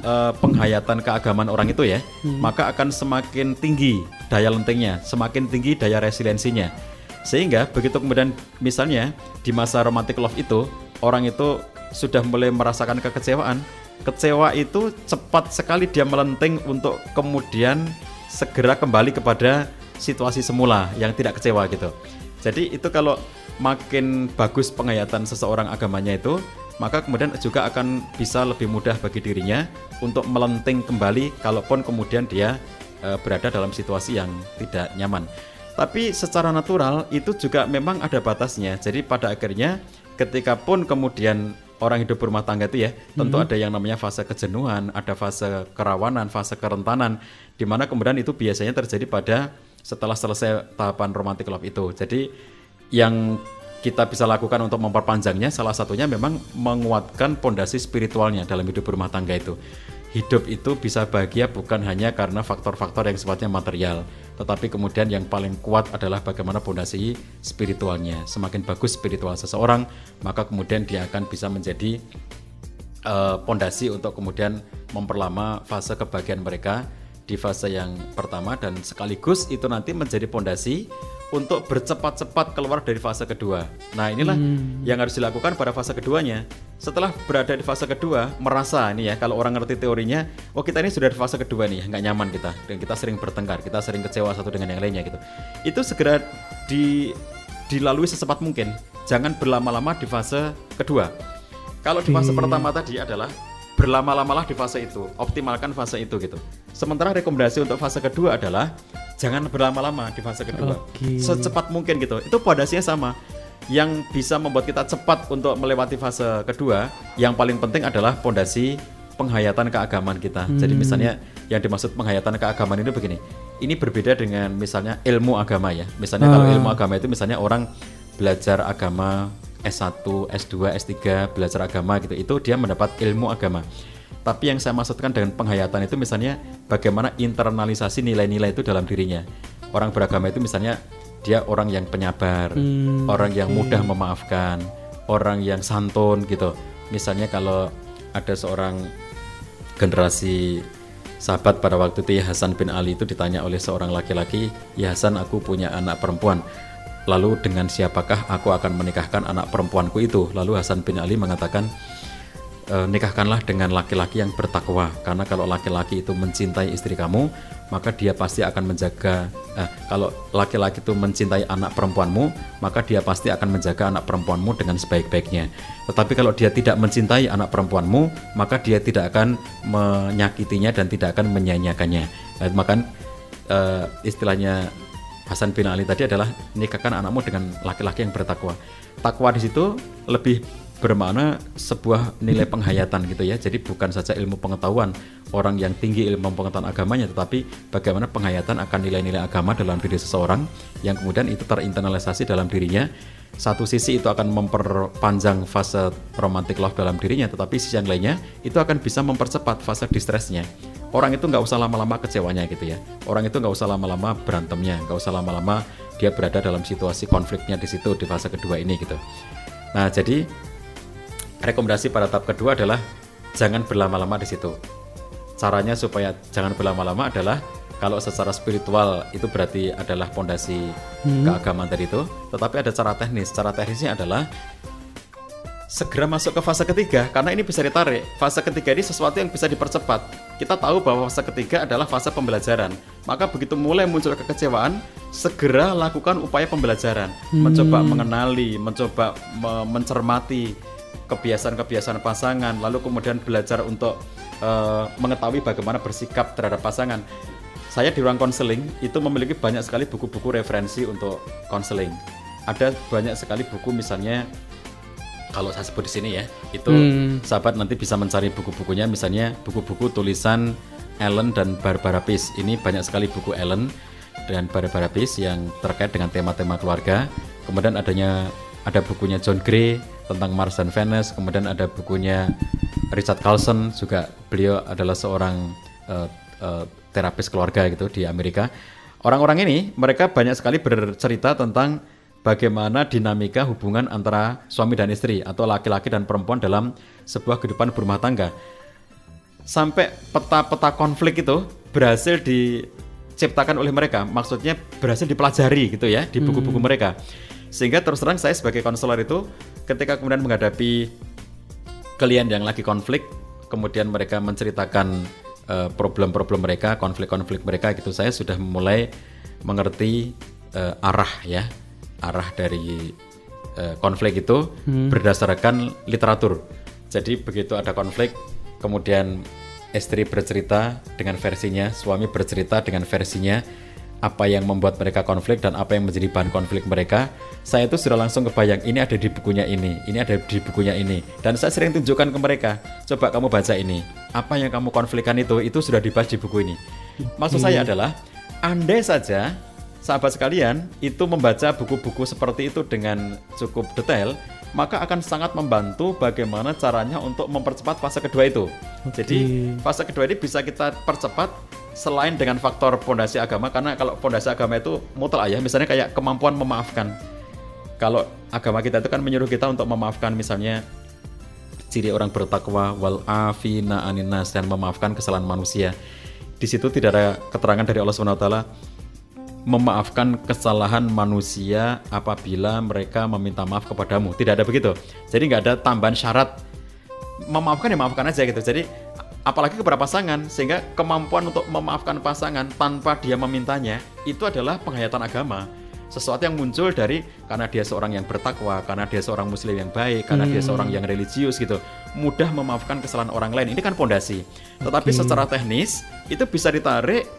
eh, penghayatan keagamaan orang itu ya, maka akan semakin tinggi daya lentingnya, semakin tinggi daya resiliensinya. Sehingga begitu kemudian misalnya di masa romantic love itu orang itu sudah mulai merasakan kekecewaan, kecewa itu cepat sekali dia melenting untuk kemudian segera kembali kepada situasi semula yang tidak kecewa gitu. Jadi itu kalau makin bagus penghayatan seseorang agamanya itu, maka kemudian juga akan bisa lebih mudah bagi dirinya untuk melenting kembali kalaupun kemudian dia eh, berada dalam situasi yang tidak nyaman. Tapi secara natural itu juga memang ada batasnya. Jadi pada akhirnya ketika pun kemudian orang hidup berumah tangga itu ya, tentu ada yang namanya fase kejenuhan, ada fase kerawanan, fase kerentanan di mana kemudian itu biasanya terjadi pada setelah selesai tahapan romantic love itu. Jadi yang kita bisa lakukan untuk memperpanjangnya salah satunya memang menguatkan pondasi spiritualnya dalam hidup berumah tangga itu. Hidup itu bisa bahagia bukan hanya karena faktor-faktor yang sifatnya material, tetapi kemudian yang paling kuat adalah bagaimana pondasi spiritualnya. Semakin bagus spiritual seseorang, maka kemudian dia akan bisa menjadi eh, pondasi untuk kemudian memperlama fase kebahagiaan mereka di fase yang pertama dan sekaligus itu nanti menjadi pondasi untuk bercepat-cepat keluar dari fase kedua. Nah inilah yang harus dilakukan pada fase keduanya. Setelah berada di fase kedua, merasa ini ya kalau orang ngerti teorinya, oh kita ini sudah di fase kedua nih, nggak nyaman kita dan kita sering bertengkar, kita sering kecewa satu dengan yang lainnya gitu. Itu segera di dilalui secepat mungkin. Jangan berlama-lama di fase kedua. Kalau di fase pertama tadi adalah berlama-lamalah di fase itu, optimalkan fase itu gitu. Sementara rekomendasi untuk fase kedua adalah jangan berlama-lama di fase kedua, Oke. secepat mungkin gitu. Itu pondasinya sama. Yang bisa membuat kita cepat untuk melewati fase kedua, yang paling penting adalah pondasi penghayatan keagamaan kita. Jadi misalnya yang dimaksud penghayatan keagamaan itu begini. Ini berbeda dengan misalnya ilmu agama ya. Misalnya kalau ilmu agama itu misalnya orang belajar agama S1, S2, S3, belajar agama gitu. Itu dia mendapat ilmu agama. Tapi yang saya maksudkan dengan penghayatan itu misalnya bagaimana internalisasi nilai-nilai itu dalam dirinya. Orang beragama itu misalnya dia orang yang penyabar, orang yang mudah memaafkan, orang yang santun gitu. Misalnya kalau ada seorang generasi sahabat pada waktu itu ya Hasan bin Ali itu ditanya oleh seorang laki-laki, "Ya Hasan, aku punya anak perempuan. Lalu dengan siapakah aku akan menikahkan anak perempuanku itu?" Lalu Hasan bin Ali mengatakan, "E, nikahkanlah dengan laki-laki yang bertakwa. Karena kalau laki-laki itu mencintai istri kamu maka dia pasti akan menjaga eh, kalau laki-laki itu mencintai anak perempuanmu maka dia pasti akan menjaga anak perempuanmu dengan sebaik-baiknya. Tetapi kalau dia tidak mencintai anak perempuanmu maka dia tidak akan menyakitinya dan tidak akan menyanyiakannya. Eh, maka eh, istilahnya Hasan bin Ali tadi adalah nikahkan anakmu dengan laki-laki yang bertakwa. Takwa di situ lebih bermakna sebuah nilai <laughs> penghayatan gitu ya. Jadi bukan saja ilmu pengetahuan orang yang tinggi ilmu pengetahuan agamanya, tetapi bagaimana penghayatan akan nilai-nilai agama dalam diri seseorang yang kemudian itu terinternalisasi dalam dirinya. Satu sisi itu akan memperpanjang fase romantic love dalam dirinya, tetapi sisi yang lainnya itu akan bisa mempercepat fase distressnya. Orang itu nggak usah lama-lama kecewanya gitu ya. Orang itu nggak usah lama-lama berantemnya, nggak usah lama-lama dia berada dalam situasi konfliknya di situ di fase kedua ini gitu. Nah jadi rekomendasi pada tahap kedua adalah jangan berlama-lama di situ. Caranya supaya jangan berlama-lama adalah kalau secara spiritual itu berarti adalah pondasi keagamaan tadi itu, tetapi ada cara teknis. Cara teknisnya adalah segera masuk ke fase ketiga karena ini bisa ditarik. Fase ketiga ini sesuatu yang bisa dipercepat. Kita tahu bahwa fase ketiga adalah fase pembelajaran. Maka begitu mulai muncul kekecewaan, segera lakukan upaya pembelajaran, mencoba mengenali, mencoba me- mencermati kebiasaan-kebiasaan pasangan, lalu kemudian belajar untuk eh, mengetahui bagaimana bersikap terhadap pasangan. saya di ruang konseling itu memiliki banyak sekali buku-buku referensi untuk konseling. Ada banyak sekali buku misalnya kalau saya sebut di sini ya, itu sahabat nanti bisa mencari buku-bukunya misalnya buku-buku tulisan Ellen dan Barbara Pease. Ini banyak sekali buku Ellen dan Barbara Pease yang terkait dengan tema-tema keluarga. Kemudian adanya ada bukunya John Gray tentang Mars dan Venus, kemudian ada bukunya Richard Carlson juga beliau adalah seorang eh, eh, terapis keluarga gitu di Amerika. Orang-orang ini mereka banyak sekali bercerita tentang bagaimana dinamika hubungan antara suami dan istri atau laki-laki dan perempuan dalam sebuah kehidupan berumah tangga. Sampai peta-peta konflik itu berhasil diciptakan oleh mereka, maksudnya berhasil dipelajari gitu ya di buku-buku mereka. Sehingga terus terang saya sebagai konselor itu ketika kemudian menghadapi klien yang lagi konflik, kemudian mereka menceritakan eh, problem-problem mereka, konflik-konflik mereka gitu, saya sudah mulai mengerti eh, arah ya, arah dari eh, konflik itu berdasarkan literatur. Jadi begitu ada konflik, kemudian istri bercerita dengan versinya, suami bercerita dengan versinya, apa yang membuat mereka konflik dan apa yang menjadi bahan konflik mereka, saya itu sudah langsung kebayang ini ada di bukunya ini, ini ada di bukunya ini, dan saya sering tunjukkan ke mereka, coba kamu baca ini, apa yang kamu konflikkan itu, itu sudah dibahas di buku ini. Maksud saya adalah, andai saja sahabat sekalian itu membaca buku-buku seperti itu dengan cukup detail, maka akan sangat membantu bagaimana caranya untuk mempercepat fase kedua itu. Jadi fase kedua ini bisa kita percepat selain dengan faktor fondasi agama karena kalau fondasi agama itu mutlak ya, misalnya kayak kemampuan memaafkan. Kalau agama kita itu kan menyuruh kita untuk memaafkan misalnya ciri orang bertakwa wal afina aninas dan memaafkan kesalahan manusia. Di situ tidak ada keterangan dari Allah Subhanahu wa taala memaafkan kesalahan manusia apabila mereka meminta maaf kepadamu. Tidak ada begitu. Jadi nggak ada tambahan syarat memaafkan ya maafkan aja gitu. Jadi apalagi kepada pasangan sehingga kemampuan untuk memaafkan pasangan tanpa dia memintanya itu adalah penghayatan agama. Sesuatu yang muncul dari karena dia seorang yang bertakwa, karena dia seorang muslim yang baik, karena dia seorang yang religius gitu. Mudah memaafkan kesalahan orang lain. Ini kan pondasi. Tetapi secara teknis itu bisa ditarik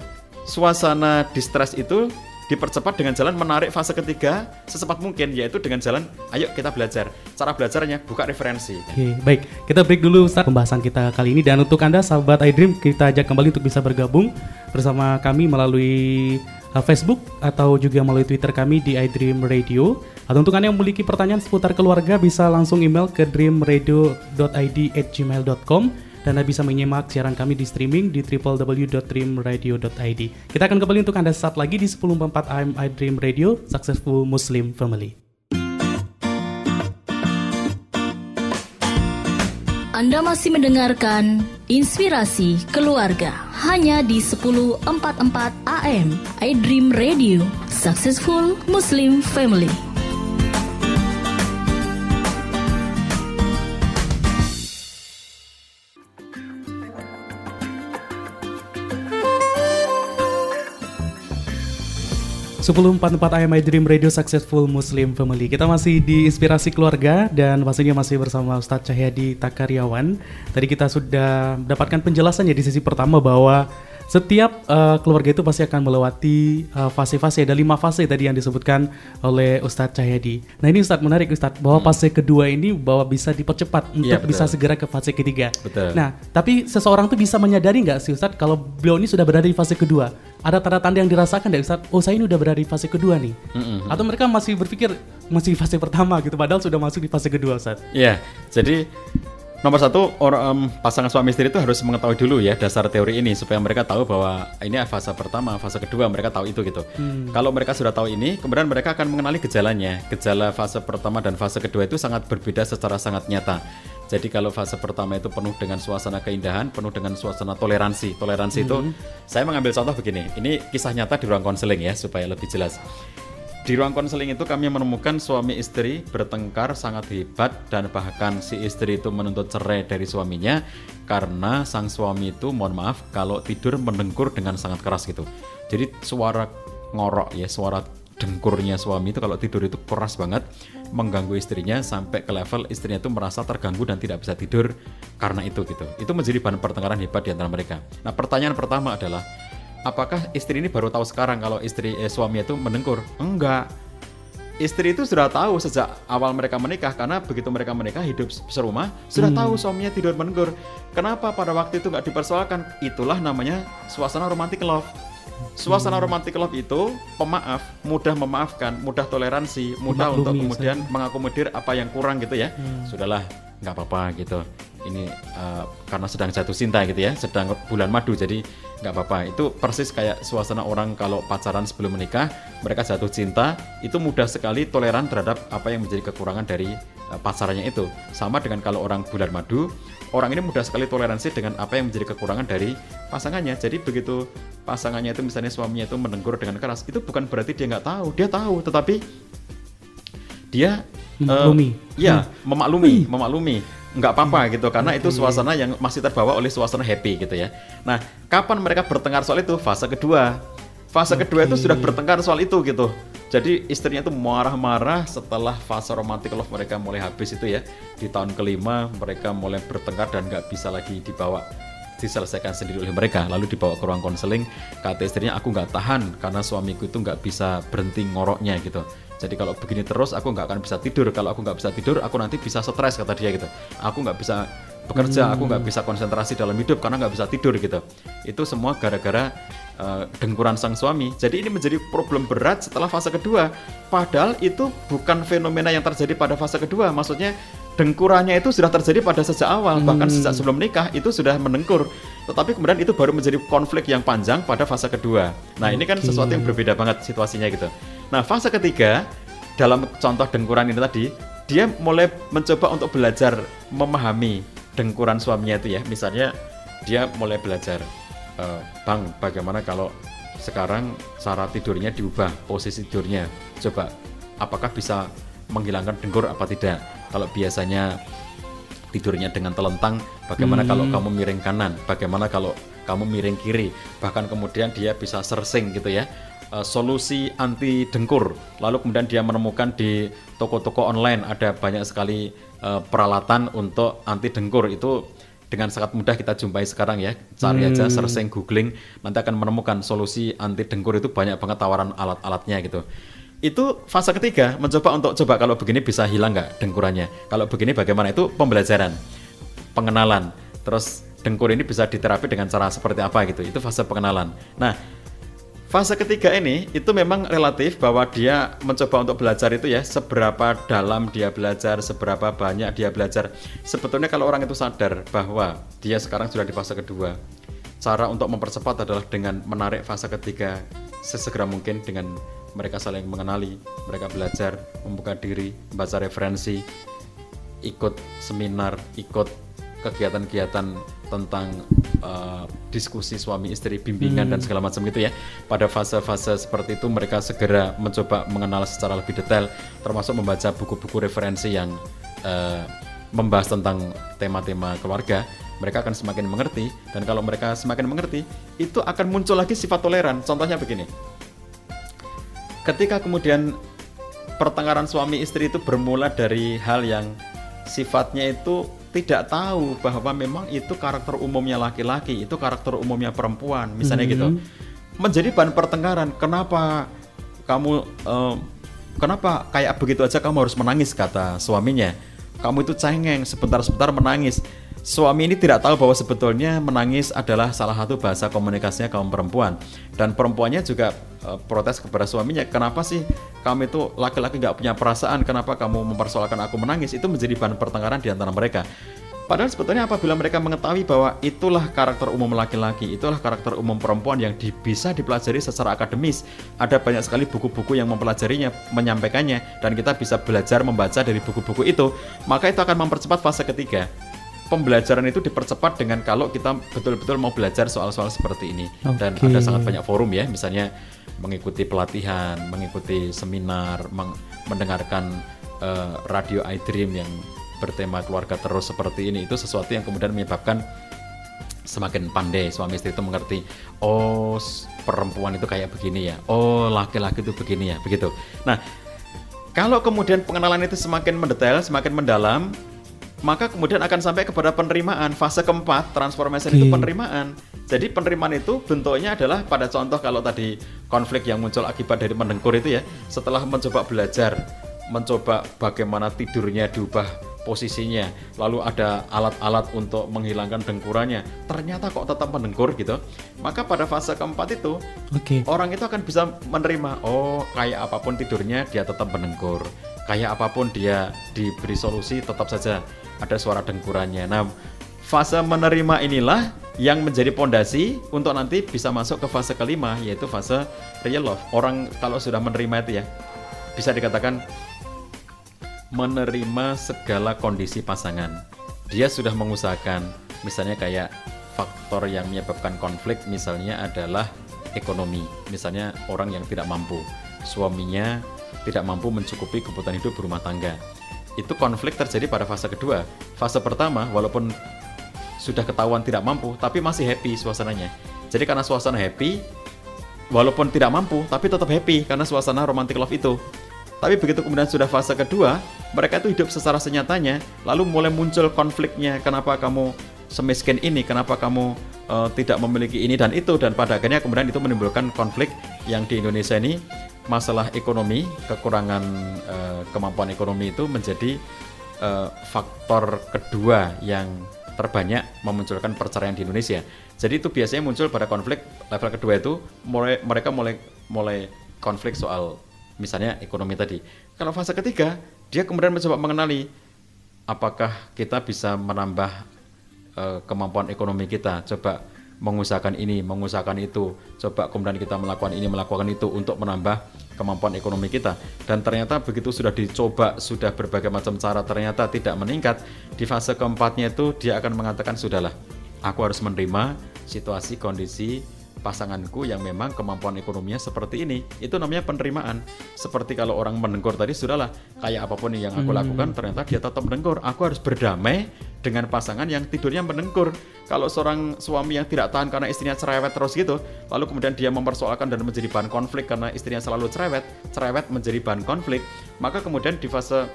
suasana distress itu dipercepat dengan jalan menarik fase ketiga secepat mungkin yaitu dengan jalan ayo kita belajar cara belajarnya buka referensi Oke, baik. Kita break dulu Ustaz pembahasan kita kali ini dan untuk Anda sahabat iDream kita ajak kembali untuk bisa bergabung bersama kami melalui uh, Facebook atau juga melalui Twitter kami di iDream Radio. Atau untuk Anda yang memiliki pertanyaan seputar keluarga bisa langsung email ke dreamradio.id@gmail.com dan Anda bisa menyimak siaran kami di streaming di www.dreamradio.id. Kita akan kembali untuk Anda saat lagi di 1044 AM iDream Radio, Successful Muslim Family. Anda masih mendengarkan Inspirasi Keluarga hanya di 1044 AM iDream Radio Successful Muslim Family. Sebelum 44 AM I Dream Radio Successful Muslim Family. Kita masih di Inspirasi Keluarga Dan pastinya masih bersama Ustadz Cahyadi Takaryawan. Tadi kita sudah mendapatkan penjelasan ya di sesi pertama bahwa setiap uh, keluarga itu pasti akan melewati uh, fase-fase. Ada lima fase tadi yang disebutkan oleh Ustadz Cahyadi. Nah ini Ustadz menarik Ustadz Bahwa fase kedua ini bahwa bisa dipercepat Untuk Iya, betul. bisa segera ke fase ketiga. Betul. Nah tapi seseorang tuh bisa menyadari nggak sih Ustadz Kalau beliau ini sudah berada di fase kedua? Ada tanda-tanda yang dirasakan nggak Ustadz? Oh saya ini udah berada di fase kedua nih. Atau mereka masih berpikir Masih fase pertama gitu Padahal sudah masuk di fase kedua Ustadz. Ya, jadi nomor satu orang em, pasangan suami istri itu harus mengetahui dulu ya dasar teori ini supaya mereka tahu bahwa ini fase pertama, fase kedua mereka tahu itu gitu. Kalau mereka sudah tahu ini, kemudian mereka akan mengenali gejalanya. Gejala fase pertama dan fase kedua itu sangat berbeda secara sangat nyata. Jadi kalau fase pertama itu penuh dengan suasana keindahan, penuh dengan suasana toleransi. Toleransi itu saya mengambil contoh begini. Ini kisah nyata di ruang konseling ya supaya lebih jelas. Di ruang konseling itu kami menemukan suami istri bertengkar sangat hebat dan bahkan si istri itu menuntut cerai dari suaminya karena sang suami itu mohon maaf kalau tidur mendengkur dengan sangat keras gitu. Jadi suara ngorok ya, suara dengkurnya suami itu kalau tidur itu keras banget mengganggu istrinya sampai ke level istrinya itu merasa terganggu dan tidak bisa tidur karena itu gitu. Itu menjadi bahan pertengkaran hebat di antara mereka. Nah, pertanyaan pertama adalah apakah istri ini baru tahu sekarang kalau istri eh, suami itu menengkur? Enggak. Istri itu sudah tahu sejak awal mereka menikah karena begitu mereka menikah hidup serumah sudah tahu suaminya tidur menengkur. Kenapa pada waktu itu nggak dipersoalkan? Itulah namanya suasana romantic love. Suasana romantic love itu pemaaf, mudah memaafkan, mudah toleransi, mudah untuk Dimaklumi, kemudian mengakomodir apa yang kurang gitu ya. Sudahlah, nggak apa-apa gitu. Ini eh, karena sedang jatuh cinta gitu ya, sedang bulan madu jadi nggak apa-apa. Itu persis kayak suasana orang kalau pacaran sebelum menikah, mereka jatuh cinta, itu mudah sekali toleran terhadap apa yang menjadi kekurangan dari eh, pacarannya itu. Sama dengan kalau orang bulan madu, orang ini mudah sekali toleransi dengan apa yang menjadi kekurangan dari pasangannya. Jadi begitu pasangannya itu misalnya suaminya itu menenggur dengan keras, itu bukan berarti dia nggak tahu, dia tahu, tetapi dia eh, Memaklumi. ya memaklumi, memaklumi. Nggak apa-apa gitu karena itu suasana yang masih terbawa oleh suasana happy gitu ya. Nah, kapan mereka bertengkar soal itu? Fase kedua. Fase kedua itu sudah bertengkar soal itu gitu. Jadi istrinya tuh marah-marah setelah fase romantic love mereka mulai habis itu ya. Di tahun kelima mereka mulai bertengkar dan nggak bisa lagi dibawa diselesaikan sendiri oleh mereka lalu dibawa ke ruang konseling kata istrinya aku nggak tahan karena suamiku itu nggak bisa berhenti ngoroknya gitu jadi kalau begini terus aku nggak akan bisa tidur. Kalau aku nggak bisa tidur aku nanti bisa stres kata dia gitu. Aku nggak bisa bekerja aku nggak bisa konsentrasi dalam hidup karena nggak bisa tidur gitu. Itu semua gara-gara eh, dengkuran sang suami. Jadi ini menjadi problem berat setelah fase kedua. Padahal itu bukan fenomena yang terjadi pada fase kedua. Maksudnya dengkurannya itu sudah terjadi pada sejak awal. Bahkan sejak sebelum nikah itu sudah menengkur. Tetapi kemudian itu baru menjadi konflik yang panjang pada fase kedua. Nah ini kan sesuatu yang berbeda banget situasinya gitu nah fase ketiga dalam contoh dengkuran ini tadi dia mulai mencoba untuk belajar memahami dengkuran suaminya itu ya. Misalnya dia mulai belajar "Eh, bang bagaimana kalau sekarang cara tidurnya diubah posisi tidurnya. Coba apakah bisa menghilangkan dengkur apa tidak? Kalau biasanya tidurnya dengan telentang bagaimana kalau kamu miring kanan? Bagaimana kalau kamu miring kiri? Bahkan kemudian dia bisa sersing gitu ya Eh, solusi anti dengkur. Lalu kemudian dia menemukan di toko-toko online ada banyak sekali eh, peralatan untuk anti dengkur. Itu dengan sangat mudah kita jumpai sekarang ya. Cari aja searching googling nanti akan menemukan solusi anti dengkur itu banyak banget tawaran alat-alatnya gitu. Itu fase ketiga mencoba untuk coba kalau begini bisa hilang nggak dengkurannya? Kalau begini bagaimana? Itu pembelajaran pengenalan. Terus dengkur ini bisa diterapi dengan cara seperti apa gitu. Itu fase pengenalan. Nah Fase ketiga ini itu memang relatif bahwa dia mencoba untuk belajar itu ya seberapa dalam dia belajar, seberapa banyak dia belajar. Sebetulnya kalau orang itu sadar bahwa dia sekarang sudah di fase kedua, cara untuk mempercepat adalah dengan menarik fase ketiga sesegera mungkin dengan mereka saling mengenali, mereka belajar, membuka diri, membaca referensi, ikut seminar, ikut kegiatan-kegiatan tentang uh, diskusi suami istri, bimbingan dan segala macam gitu ya. Pada fase-fase seperti itu mereka segera mencoba mengenal secara lebih detail, termasuk membaca buku-buku referensi yang uh, membahas tentang tema-tema keluarga. Mereka akan semakin mengerti dan kalau mereka semakin mengerti, itu akan muncul lagi sifat toleran. Contohnya begini. Ketika kemudian pertengkaran suami istri itu bermula dari hal yang sifatnya itu tidak tahu bahwa memang itu karakter umumnya laki-laki, itu karakter umumnya perempuan, misalnya gitu. Menjadi bahan pertengkaran. Kenapa kamu eh, kenapa kayak begitu aja kamu harus menangis kata suaminya. Kamu itu cengeng, sebentar-sebentar menangis. Suami ini tidak tahu bahwa sebetulnya menangis adalah salah satu bahasa komunikasinya kaum perempuan dan perempuannya juga eh, protes kepada suaminya. Kenapa sih kamu itu laki-laki nggak punya perasaan? Kenapa kamu mempersoalkan aku menangis? Itu menjadi bahan pertengkaran di antara mereka. Padahal sebetulnya apabila mereka mengetahui bahwa itulah karakter umum laki-laki, itulah karakter umum perempuan yang di- bisa dipelajari secara akademis. Ada banyak sekali buku-buku yang mempelajarinya, menyampaikannya, dan kita bisa belajar membaca dari buku-buku itu. Maka itu akan mempercepat fase ketiga. Pembelajaran itu dipercepat dengan kalau kita betul-betul mau belajar soal-soal seperti ini. Dan Oke. ada sangat banyak forum ya, misalnya mengikuti pelatihan, mengikuti seminar, meng- mendengarkan eh, radio iDream yang bertema keluarga terus seperti ini. Itu sesuatu yang kemudian menyebabkan semakin pandai. Suami istri itu mengerti oh perempuan itu kayak begini ya. Oh laki-laki itu begini ya. Begitu. Nah kalau kemudian pengenalan itu semakin mendetail semakin mendalam maka kemudian akan sampai kepada penerimaan fase keempat transformation itu Oke. penerimaan Jadi penerimaan itu bentuknya adalah pada contoh kalau tadi konflik yang muncul akibat dari mendengkur itu ya, setelah mencoba belajar, mencoba bagaimana tidurnya diubah posisinya, lalu ada alat-alat untuk menghilangkan dengkurannya, ternyata kok tetap mendengkur gitu. Maka pada fase keempat itu Oke. orang itu akan bisa menerima, oh kayak apa pun tidurnya dia tetap mendengkur, kayak apa pun dia diberi solusi tetap saja ada suara dengkurannya. Nah, fase menerima inilah yang menjadi pondasi untuk nanti bisa masuk ke fase kelima yaitu fase real love. Orang kalau sudah menerima itu ya bisa dikatakan menerima segala kondisi pasangan. Dia sudah mengusahakan, misalnya kayak faktor yang menyebabkan konflik misalnya adalah ekonomi. Misalnya orang yang tidak mampu, suaminya tidak mampu mencukupi kebutuhan hidup berumah tangga. Itu konflik terjadi pada fase kedua. Fase pertama, walaupun sudah ketahuan tidak mampu, tapi masih happy suasananya. Jadi karena suasana happy, walaupun tidak mampu, tapi tetap happy karena suasana romantic love itu. Tapi begitu kemudian sudah fase kedua, mereka itu hidup secara senyatanya, lalu mulai muncul konfliknya. Kenapa kamu semiskin ini? Kenapa kamu eh, tidak memiliki ini dan itu? Dan pada akhirnya kemudian itu menimbulkan konflik yang di Indonesia ini masalah ekonomi, kekurangan eh, kemampuan ekonomi itu menjadi eh, faktor kedua yang terbanyak memunculkan perceraian di Indonesia. Jadi itu biasanya muncul pada konflik level kedua itu mulai mereka mulai mulai konflik soal misalnya ekonomi tadi. Kalau fase ketiga, dia kemudian mencoba mengenali apakah kita bisa menambah eh, kemampuan ekonomi kita. Coba mengusahakan ini, mengusahakan itu. Coba kemudian kita melakukan ini, melakukan itu untuk menambah kemampuan ekonomi kita. Dan ternyata begitu sudah dicoba, sudah berbagai macam cara ternyata tidak meningkat. Di fase keempatnya itu dia akan mengatakan sudahlah, aku harus menerima situasi kondisi pasanganku yang memang kemampuan ekonominya seperti ini. Itu namanya penerimaan. Seperti kalau orang mendengkur tadi sudahlah kayak apa pun yang aku lakukan ternyata dia tetap mendengkur aku harus berdamai dengan pasangan yang tidurnya mendengkur kalau seorang suami yang tidak tahan karena istrinya cerewet terus gitu lalu kemudian dia mempersoalkan dan menjadi bahan konflik karena istrinya selalu cerewet cerewet menjadi bahan konflik maka kemudian di fase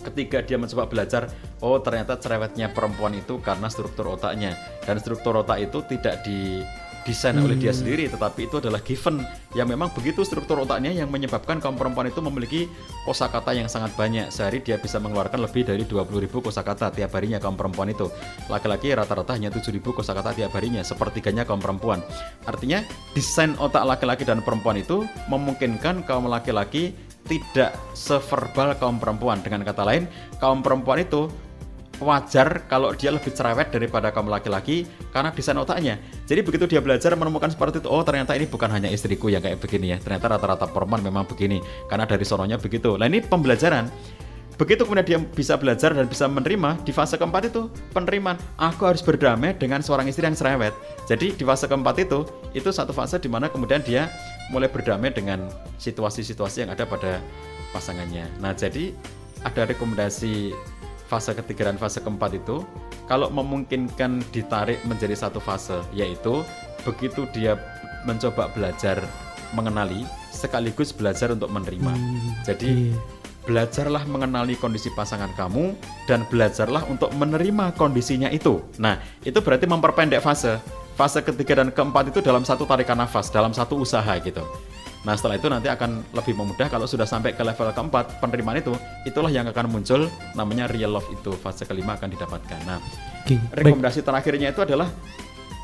ketika dia mencoba belajar, oh ternyata cerewetnya perempuan itu karena struktur otaknya. Dan struktur otak itu tidak didesain oleh dia sendiri, tetapi itu adalah given yang memang begitu struktur otaknya yang menyebabkan kaum perempuan itu memiliki kosakata yang sangat banyak. Sehari dia bisa mengeluarkan lebih dari 20.000 kosakata tiap harinya kaum perempuan itu. Laki-laki rata-rata hanya 7.000 kosakata tiap harinya, sepertiganya kaum perempuan. Artinya desain otak laki-laki dan perempuan itu memungkinkan kaum laki-laki tidak severbal kaum perempuan. Dengan kata lain, kaum perempuan itu wajar kalau dia lebih cerewet daripada kaum laki-laki karena desain otaknya. Jadi begitu dia belajar menemukan seperti itu, oh ternyata ini bukan hanya istriku yang kayak begini ya. Ternyata rata-rata perempuan memang begini karena dari sononya begitu. Nah ini pembelajaran. Begitu kemudian dia bisa belajar dan bisa menerima di fase keempat itu penerimaan. Aku harus berdamai dengan seorang istri yang cerewet. Jadi di fase keempat itu itu satu fase di mana kemudian dia mulai berdamai dengan situasi-situasi yang ada pada pasangannya. Nah jadi ada rekomendasi fase ketiga dan fase keempat itu kalau memungkinkan ditarik menjadi satu fase yaitu begitu dia mencoba belajar mengenali sekaligus belajar untuk menerima. Jadi belajarlah mengenali kondisi pasangan kamu dan belajarlah untuk menerima kondisinya itu. Nah, itu berarti memperpendek fase. Fase ketiga dan keempat itu dalam satu tarikan nafas, dalam satu usaha gitu. Nah setelah itu nanti akan lebih memudah kalau sudah sampai ke level keempat penerimaan itu itulah yang akan muncul namanya real love itu fase kelima akan didapatkan. Nah baik. rekomendasi terakhirnya itu adalah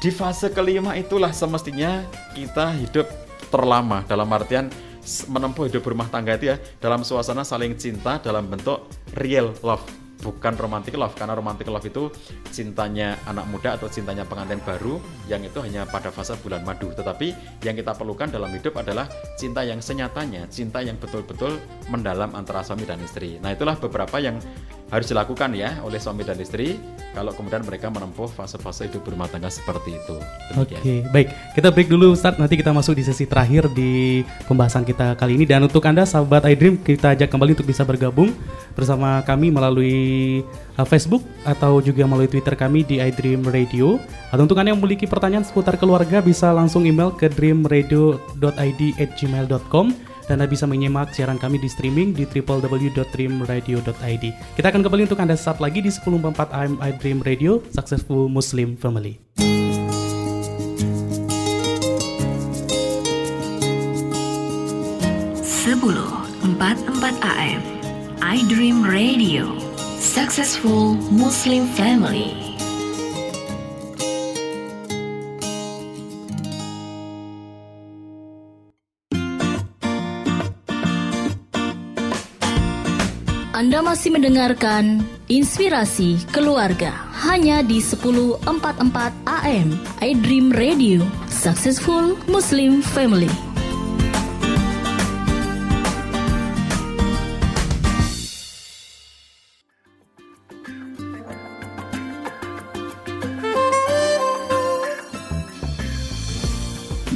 di fase kelima itulah semestinya kita hidup terlama dalam artian menempuh hidup berumah tangga itu ya dalam suasana saling cinta dalam bentuk real love bukan romantic love karena romantic love itu cintanya anak muda atau cintanya pengantin baru yang itu hanya pada fase bulan madu. Tetapi yang kita perlukan dalam hidup adalah cinta yang senyatanya cinta yang betul-betul mendalam antara suami dan istri. Nah itulah beberapa yang harus dilakukan ya oleh suami dan istri kalau kemudian mereka menempuh fase-fase hidup berumah tangga seperti itu Oke, demikian baik. Kita break dulu Ustadz, nanti kita masuk di sesi terakhir di pembahasan kita kali ini. Dan untuk Anda sahabat iDream, kita ajak kembali untuk bisa bergabung bersama kami melalui uh, Facebook atau juga melalui Twitter kami di iDream Radio. Atau untuk Anda yang memiliki pertanyaan seputar keluarga bisa langsung email ke dreamradio.id@gmail.com anda bisa menyimak siaran kami di streaming di www.dreamradio.id. Kita akan kembali untuk Anda saat lagi di 10.4 AM I Dream Radio, Successful Muslim Family. Sebelum 44 AM I Dream Radio Successful Muslim Family Anda masih mendengarkan Inspirasi Keluarga hanya di 1044 AM iDream Radio Successful Muslim Family.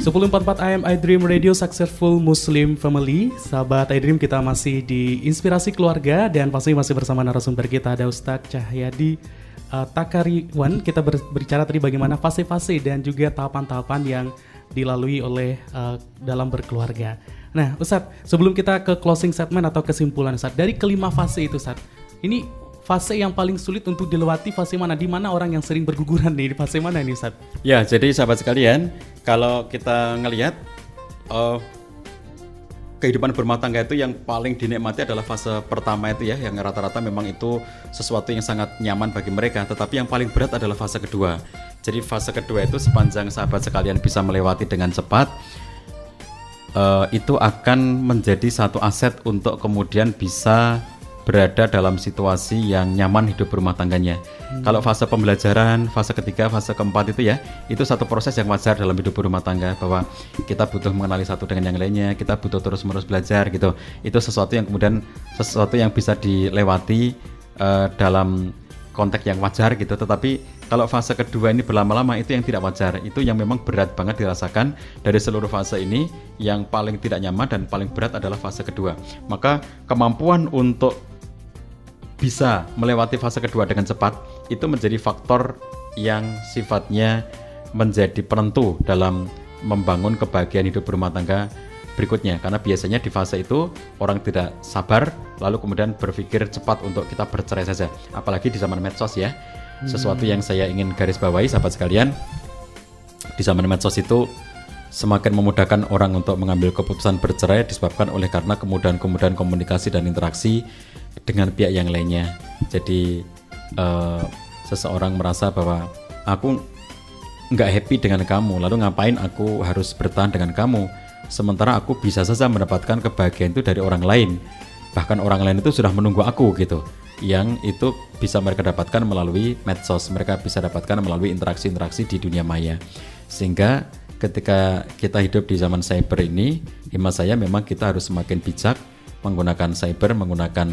Sepuluh empat AM iDream Radio Successful Muslim Family. Sahabat iDream kita masih di Inspirasi Keluarga Dan pasti masih bersama narasumber kita ada Ustadz Cahyadi uh, Takariwan. Kita ber berbicara tadi bagaimana fase-fase dan juga tahapan-tahapan yang dilalui oleh uh, dalam berkeluarga. Nah Ustadz sebelum kita ke closing statement atau kesimpulan Ustadz Dari kelima fase itu Ustadz Ini fase yang paling sulit untuk dilewati fase mana? Di mana orang yang sering berguguran nih? Di fase mana ini, Ustaz? Ya, jadi sahabat sekalian, kalau kita ngelihat uh, kehidupan berumah tangga itu yang paling dinikmati adalah fase pertama itu ya, yang rata-rata memang itu sesuatu yang sangat nyaman bagi mereka. Tetapi yang paling berat adalah fase kedua. Jadi fase kedua itu sepanjang sahabat sekalian bisa melewati dengan cepat, uh, itu akan menjadi satu aset untuk kemudian bisa berada dalam situasi yang nyaman hidup berumah tangganya. Hmm. Kalau fase pembelajaran, fase ketiga, fase keempat itu ya, itu satu proses yang wajar dalam hidup berumah tangga bahwa kita butuh mengenali satu dengan yang lainnya, kita butuh terus-menerus belajar gitu. Itu sesuatu yang kemudian sesuatu yang bisa dilewati uh, dalam konteks yang wajar gitu. Tetapi kalau fase kedua ini berlama-lama itu yang tidak wajar, itu yang memang berat banget dirasakan dari seluruh fase ini. Yang paling tidak nyaman dan paling berat adalah fase kedua. Maka kemampuan untuk bisa melewati fase kedua dengan cepat itu menjadi faktor yang sifatnya menjadi penentu dalam membangun kebahagiaan hidup berumah tangga berikutnya. Karena biasanya di fase itu orang tidak sabar lalu kemudian berpikir cepat untuk kita bercerai saja. Apalagi di zaman medsos ya. Sesuatu yang saya ingin garis bawahi sahabat sekalian di zaman medsos itu semakin memudahkan orang untuk mengambil keputusan bercerai disebabkan oleh karena kemudahan-kemudahan komunikasi dan interaksi dengan pihak yang lainnya. Jadi uh, seseorang merasa bahwa aku nggak happy dengan kamu, lalu ngapain aku harus bertahan dengan kamu? Sementara aku bisa saja mendapatkan kebahagiaan itu dari orang lain. Bahkan orang lain itu sudah menunggu aku gitu. Yang itu bisa mereka dapatkan melalui medsos, mereka bisa dapatkan melalui interaksi-interaksi di dunia maya. Sehingga ketika kita hidup di zaman cyber ini, hemat saya memang kita harus semakin bijak menggunakan cyber, menggunakan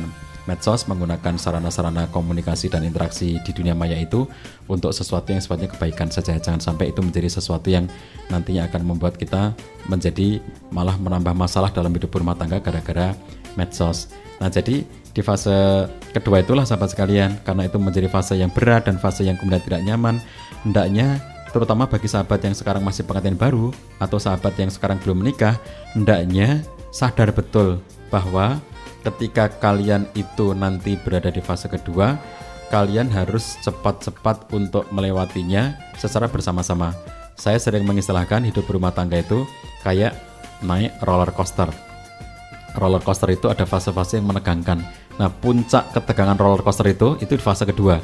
medsos, menggunakan sarana-sarana komunikasi dan interaksi di dunia maya itu untuk sesuatu yang sifatnya kebaikan saja. Jangan sampai itu menjadi sesuatu yang nantinya akan membuat kita menjadi malah menambah masalah dalam hidup rumah tangga gara-gara medsos. Nah, jadi di fase kedua itulah sahabat sekalian, karena itu menjadi fase yang berat dan fase yang kemudian tidak nyaman, hendaknya terutama bagi sahabat yang sekarang masih pengantin baru atau sahabat yang sekarang belum menikah, hendaknya sadar betul bahwa ketika kalian itu nanti berada di fase kedua, kalian harus cepat-cepat untuk melewatinya secara bersama-sama. Saya sering mengistilahkan hidup berumah tangga itu kayak naik roller coaster. Roller coaster itu ada fase-fase yang menegangkan. Nah, puncak ketegangan roller coaster itu itu di fase kedua.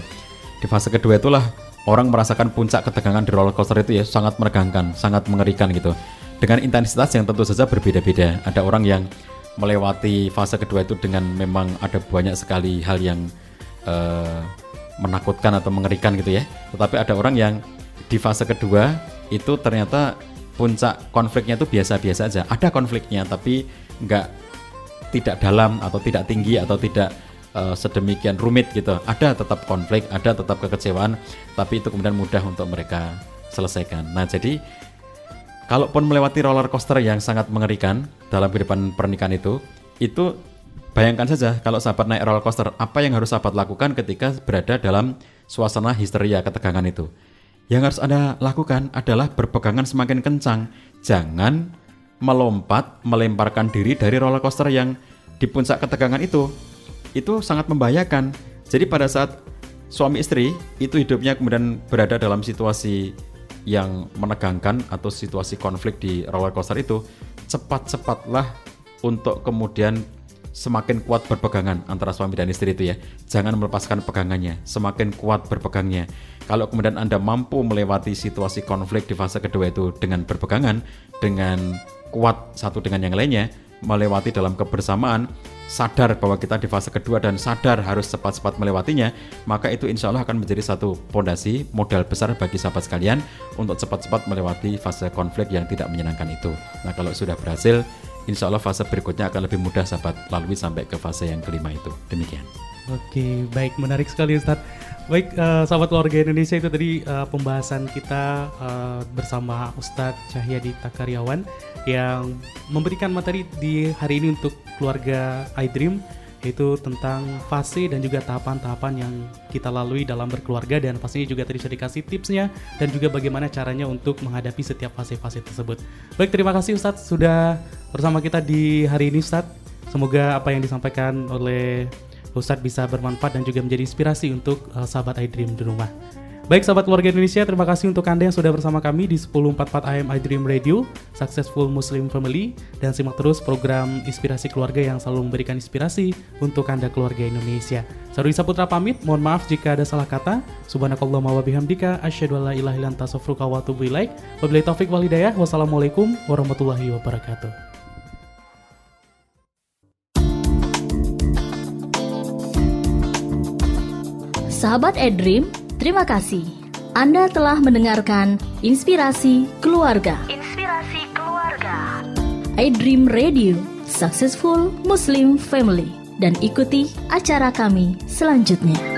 Di fase kedua itulah orang merasakan puncak ketegangan di roller coaster itu ya sangat menegangkan, sangat mengerikan gitu. Dengan intensitas yang tentu saja berbeda-beda. Ada orang yang melewati fase kedua itu dengan memang ada banyak sekali hal yang uh, menakutkan atau mengerikan gitu ya. Tetapi ada orang yang di fase kedua itu ternyata puncak konfliknya itu biasa-biasa aja. Ada konfliknya tapi nggak tidak dalam atau tidak tinggi atau tidak uh, sedemikian rumit gitu. Ada tetap konflik, ada tetap kekecewaan, tapi itu kemudian mudah untuk mereka selesaikan. Nah, jadi kalaupun melewati roller coaster yang sangat mengerikan dalam kehidupan pernikahan itu, itu bayangkan saja kalau sahabat naik roller coaster, apa yang harus sahabat lakukan ketika berada dalam suasana histeria ketegangan itu. Yang harus Anda lakukan adalah berpegangan semakin kencang. Jangan melompat, melemparkan diri dari roller coaster yang di puncak ketegangan itu. Itu sangat membahayakan. Jadi pada saat suami istri itu hidupnya kemudian berada dalam situasi yang menegangkan atau situasi konflik di roller coaster itu cepat-cepatlah untuk kemudian semakin kuat berpegangan antara suami dan istri itu ya. Jangan melepaskan pegangannya, semakin kuat berpegangnya. Kalau kemudian Anda mampu melewati situasi konflik di fase kedua itu dengan berpegangan, dengan kuat satu dengan yang lainnya, melewati dalam kebersamaan, sadar bahwa kita di fase kedua dan sadar harus cepat-cepat melewatinya, maka itu insya Allah akan menjadi satu pondasi modal besar bagi sahabat sekalian untuk cepat-cepat melewati fase konflik yang tidak menyenangkan itu. Nah kalau sudah berhasil, insya Allah fase berikutnya akan lebih mudah sahabat lalui sampai ke fase yang kelima itu. Demikian. Oke, baik menarik sekali Ustadz. Baik, eh, sahabat keluarga Indonesia itu tadi eh, pembahasan kita eh, bersama Ustadz Cahyadi Takaryawan yang memberikan materi di hari ini untuk keluarga iDream yaitu tentang fase dan juga tahapan-tahapan yang kita lalui dalam berkeluarga dan pastinya juga tadi sudah dikasih tipsnya dan juga bagaimana caranya untuk menghadapi setiap fase-fase tersebut. Baik, terima kasih Ustadz sudah bersama kita di hari ini Ustadz. Semoga apa yang disampaikan oleh Ustadz bisa bermanfaat dan juga menjadi inspirasi untuk uh, sahabat iDream di rumah. Baik sahabat keluarga Indonesia, terima kasih untuk Anda yang sudah bersama kami di 1044 AM iDream Radio, Successful Muslim Family, dan simak terus program Inspirasi Keluarga yang selalu memberikan inspirasi untuk Anda keluarga Indonesia. Saya Risa Putra pamit, mohon maaf jika ada salah kata. Subhanakallahumma wa bihamdika, asyhadu wa atubu ilaik. Wabillahi taufik wal hidayah. Wassalamualaikum warahmatullahi wabarakatuh. Sahabat Edream, terima kasih. Anda telah mendengarkan Inspirasi Keluarga. Inspirasi Keluarga. iDream Radio, Successful Muslim Family. Dan ikuti acara kami selanjutnya.